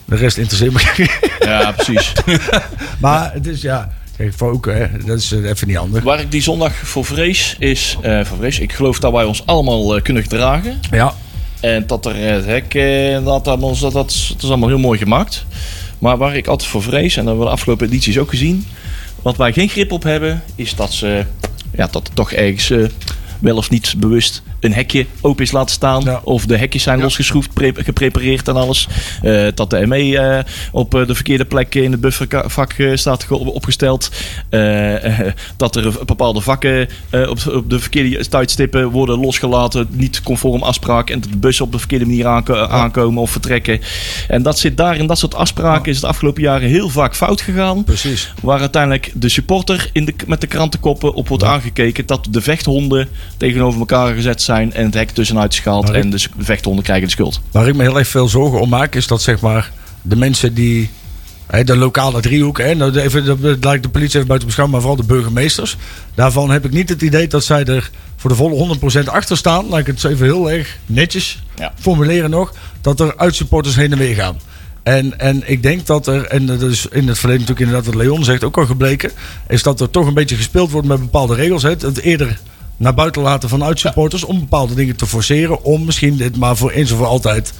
De rest interesseert me ja, precies. Maar het is ja. Kijk, ook, hè, dat is eh, even niet handig. Waar ik die zondag voor vrees is, eh, voor vrees, ik geloof dat wij ons allemaal eh, kunnen gedragen. Ja, En dat er het hek, dat, dat, dat, dat, dat is allemaal heel mooi gemaakt. Maar waar ik altijd voor vrees, en dat hebben we de afgelopen edities ook gezien, wat wij geen grip op hebben, is dat ze, ja, dat er toch ergens wel of niet bewust een hekje open is laten staan. Ja. Of de hekjes zijn losgeschroefd, pre- geprepareerd en alles. Eh, dat de ME eh, op eh, de verkeerde plek in het buffervak staat ge- opgesteld. Dat er bepaalde vakken eh, op, op de verkeerde tijdstippen worden losgelaten. Niet conform afspraak. En dat de bussen op de verkeerde manier aanko- aankomen of vertrekken. En dat zit daar in dat soort afspraken. Is het de afgelopen jaren heel vaak fout gegaan. precies. Waar uiteindelijk de supporter in de, met de krantenkoppen op wordt aangekeken. Dat de vechthonden tegenover elkaar gezet zijn en het hek tussenuit is gehaald en de s- vechthonden krijgen de schuld. Waar ik me heel erg veel zorgen om maak, is dat zeg maar de mensen die. Hè, de lokale driehoek, hè, nou, even, dat, ik de politie even buiten beschouwen, maar vooral de burgemeesters. Daarvan heb ik niet het idee dat zij er voor de volle 100% achter staan. Laat ik het even heel erg netjes Ja. formuleren nog. Dat er uitsupporters heen en weer gaan. En, en ik denk dat er, en dat is in het verleden natuurlijk inderdaad wat Leon zegt ook al gebleken, is dat er toch een beetje gespeeld wordt met bepaalde regels. Hè. Het eerder naar buiten laten van uitsupporters om bepaalde dingen te forceren. Om misschien dit maar voor eens of voor altijd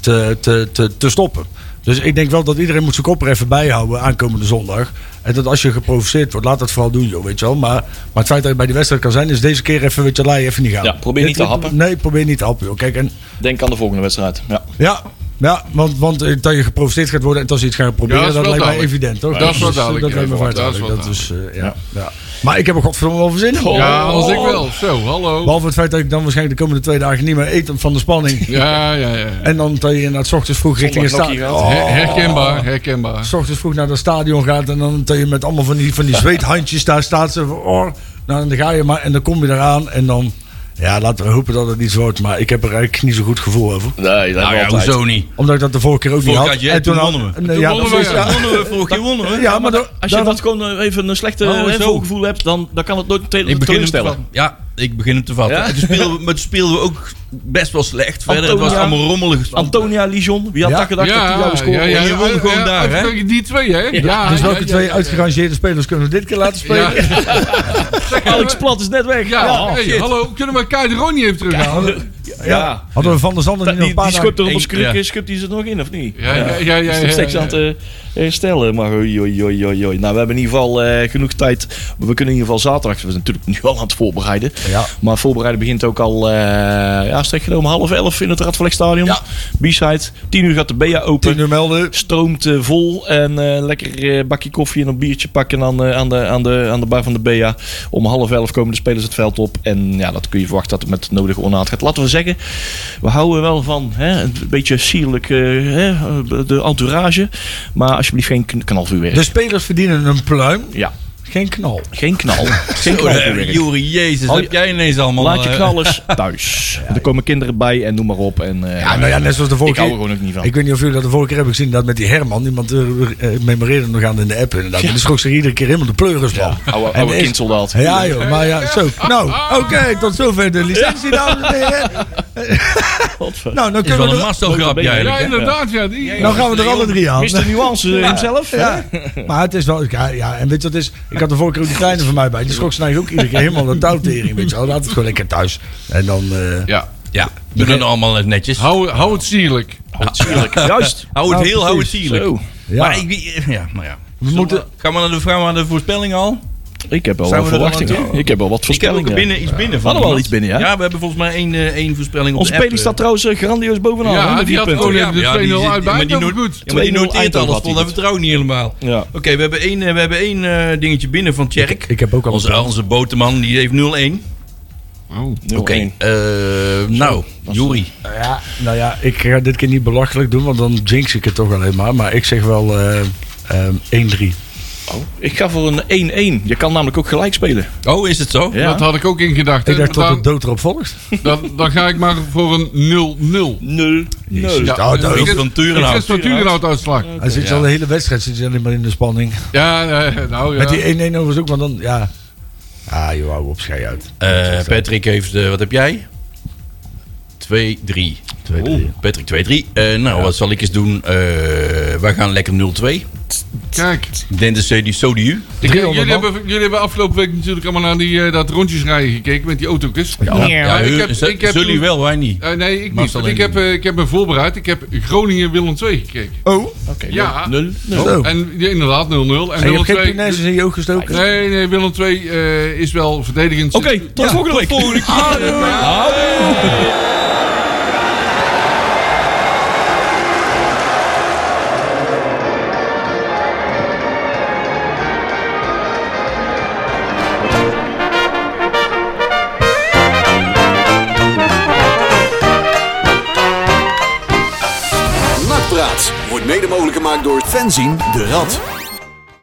te, te, te, te stoppen. Dus ik denk wel dat iedereen moet zijn kop er even bij houden aankomende zondag. En dat als je geprovoceerd wordt, laat dat vooral doen, joh, weet je wel. Maar, maar het feit dat je bij die wedstrijd kan zijn, is deze keer even, weet je, laat je even niet gaan. Ja, probeer niet te happen. Nee, probeer niet te happen, joh. Kijk, en Denk aan de volgende wedstrijd. Ja. ja, ja want, want eh, dat je geprovoceerd gaat worden en als je iets gaat proberen, Ja, dat is dat, wel lijkt mij duidelijk. evident, toch? Dat is wel duidelijk, Dat lijkt me dat is wel duidelijk. Dat is, eh, ja, ja. Maar ik heb er godverdomme wel zin in. Ja, als ik wel. Zo, hallo. Behalve het feit dat ik dan waarschijnlijk de komende twee dagen niet meer eet van de spanning. Ja, ja, ja. En dan dat je inderdaad ochtends vroeg richting het stadion. gaat. Her- herkenbaar, herkenbaar. S ochtends vroeg naar het stadion gaat en dan dat je met allemaal van die, van die zweethandjes daar staat. Zo van, oh, nou, dan ga je maar en dan kom je eraan en dan... Ja, laten we hopen dat het iets wordt, maar ik heb er eigenlijk niet zo goed gevoel over. Nee, dat Nou ja, altijd. hoezo niet? Omdat ik dat de vorige keer ook Vorige niet had je, toen wonnen we. Nee, Toen ja, wonnen we, is- ja. ja. Wonnen we vorige keer wonnen we. Ja, maar dan- Als je dan- dat gewoon eh, even een slechte Oh, eh, zo. voorgevoel hebt, dan, dan kan het nooit te- Ik begin hem te teleurstellen. vatten. Ja, ik begin hem te vatten. Ja? En toen speelden we, maar toen speelden we ook best wel slecht verder. Het was allemaal rommelig. Antonia Lijon, wie had Ja. dat gedacht dat hij jou scoorde? ja, je won gewoon daar, hè? Die twee, hè? Ja, Dus welke ja, twee ja, uitgerangeerde spelers kunnen we dit keer laten spelen? Ja, Alex Plat is net weg. ja, Ja, hey, hallo, kunnen we Kai de Ronnie even terughalen? Ja. Hadden we Van der Zanden Die, een die paar schupt er op ja. schupt hij ze er nog in, of niet? Ja, ja, ja, ja. Is ja, nog steeds ja, aan het eh, herstellen. Maar oei, oei, oei, oei, oei. Nou, we hebben in ieder geval eh, genoeg tijd. We kunnen in ieder geval zaterdag. We zijn natuurlijk nu al aan het voorbereiden. Ja. Maar voorbereiden begint ook al. eh ja, strek genomen half elf in het Radverlegstadion. Ja. B-side. Tien uur gaat de BA open. Tien uur melden. Stroomt vol. En eh, lekker eh, bakje koffie en een biertje pakken aan, eh, aan, de, aan, de, aan de bar van de BA. Om half elf komen de spelers het veld op. En ja, dat kun je verwachten dat het met nodige ornaat gaat. Laten we zeggen, we houden wel van hè, een beetje sierlijk eh, hè, de entourage. Maar alsjeblieft geen kn- knalvuurwerk. De spelers verdienen een pluim, ja, geen knal. geen knal. geen knalvuurwerk. Jori, jezus, Al je- heb jij ineens allemaal... Laat je eh, knallers thuis. Er komen kinderen bij en noem maar op. En, eh, Ja, nou ja, net zoals de ik vorige hou er keer. gewoon ook niet van. Ik weet niet of jullie dat de vorige keer hebben gezien. Dat met die Herman. Iemand uh, memoreerde nog aan in de app inderdaad. Die schrok zich iedere keer helemaal de pleuris van. Oude, En oude is- kindsoldaat. Ja joh, maar ja, zo. Nou, oké, tot zover de licentie, dames en heren. Nou, dan Het is wel kunnen een we... er- mastelgrapje Ja, Ja, inderdaad, ja. Die, Nou gaan we er alle drie aan. Mr. Nuance hemzelf. Ja, maar het is wel... Ja, ja, en weet je wat is? Ik had de vorige keer ook die kleine van mij bij. Die schrok eigenlijk ook iedere keer helemaal de touwtering, weet je wel. Laat het gewoon lekker thuis. En dan... eh, ja. Ja, we doen allemaal netjes. Hou, hou het sierlijk. Sierlijk. Juist. Hou het Nou, heel, hou het precies. sierlijk. Zo. ja. Maar ik, wie- ja, maar ja. we moeten... Gaan we naar de, gaan we naar de voorspelling al? Ik heb wel Zijn wat we er al aan toe? Ik heb wel wat Ik heb ook voorspellingen. binnen, iets binnen van Hadden we al iemand. iets binnen, ja? Ja, we hebben volgens mij één, eh, één voorspelling op Onze de app. staat trouwens eh, grandioos bovenaan. hè, Ja, met die vier had punten. gewoon ja, even de ja, 2-0 die zit- uit ja, maar bij. die Dat noot- goed. Ja, maar die 2-0 noteert Eindhoven alles had hij vol. Dat vertrouwen niet helemaal. Ja. Oké, we hebben één, eh, we hebben één eh, dingetje binnen van Tjerk. Ik heb ook al Onze, onze boterman, die heeft 0-1. Oh. Oké. 0-1. eh, nou, Juri. Ja, nou ja, ik ga dit keer niet belachelijk doen, want dan jinx ik het toch alleen maar. Maar ik zeg wel eh, ehm, 1-3. Oh, ik ga voor een 1-1. Je kan namelijk ook gelijk spelen. Oh, is het zo? Ja. Dat had ik ook in gedacht. Ik dacht tot dan, de dood erop volgt. dan, dan ga ik maar voor een 0-0. 0 Jezus. Ja, Oh, dat ik is van Turenhout. Turenhout uitslag. Hij zit al de hele wedstrijd zit alleen maar in de spanning. Ja, nou ja. Met die 1-1 overigens ook, want dan, ja... Ah, joh, hou op, schei uit. Eh, Patrick heeft, eh, wat heb jij? 2-3. 2-3. Patrick 2-3. Eh, nou, wat zal ik eens doen? Eh wij gaan lekker 0-2. Kijk, Ik denk dat die Sodiu. ik, 300 jullie, hebben, jullie hebben afgelopen week natuurlijk allemaal naar die, eh, dat rondjesrijden gekeken met die auto's. Ja, maar ik heb- ik heb zullen toen- wel, wij niet. Eh, nee, ik niet. Heb, eh, ik heb me voorbereid. Ik heb Groningen Willem 2 gekeken. Oh, Oké, Ja. 0 Zo. En ja, inderdaad 0-0. En en je Willem hebt geen 2... punaises in je oog gestoken? Nee, nee, Willem 2 eh, is wel verdedigend. Oké, tot volgende week. Nakpraat wordt mede Fenzin de Rad.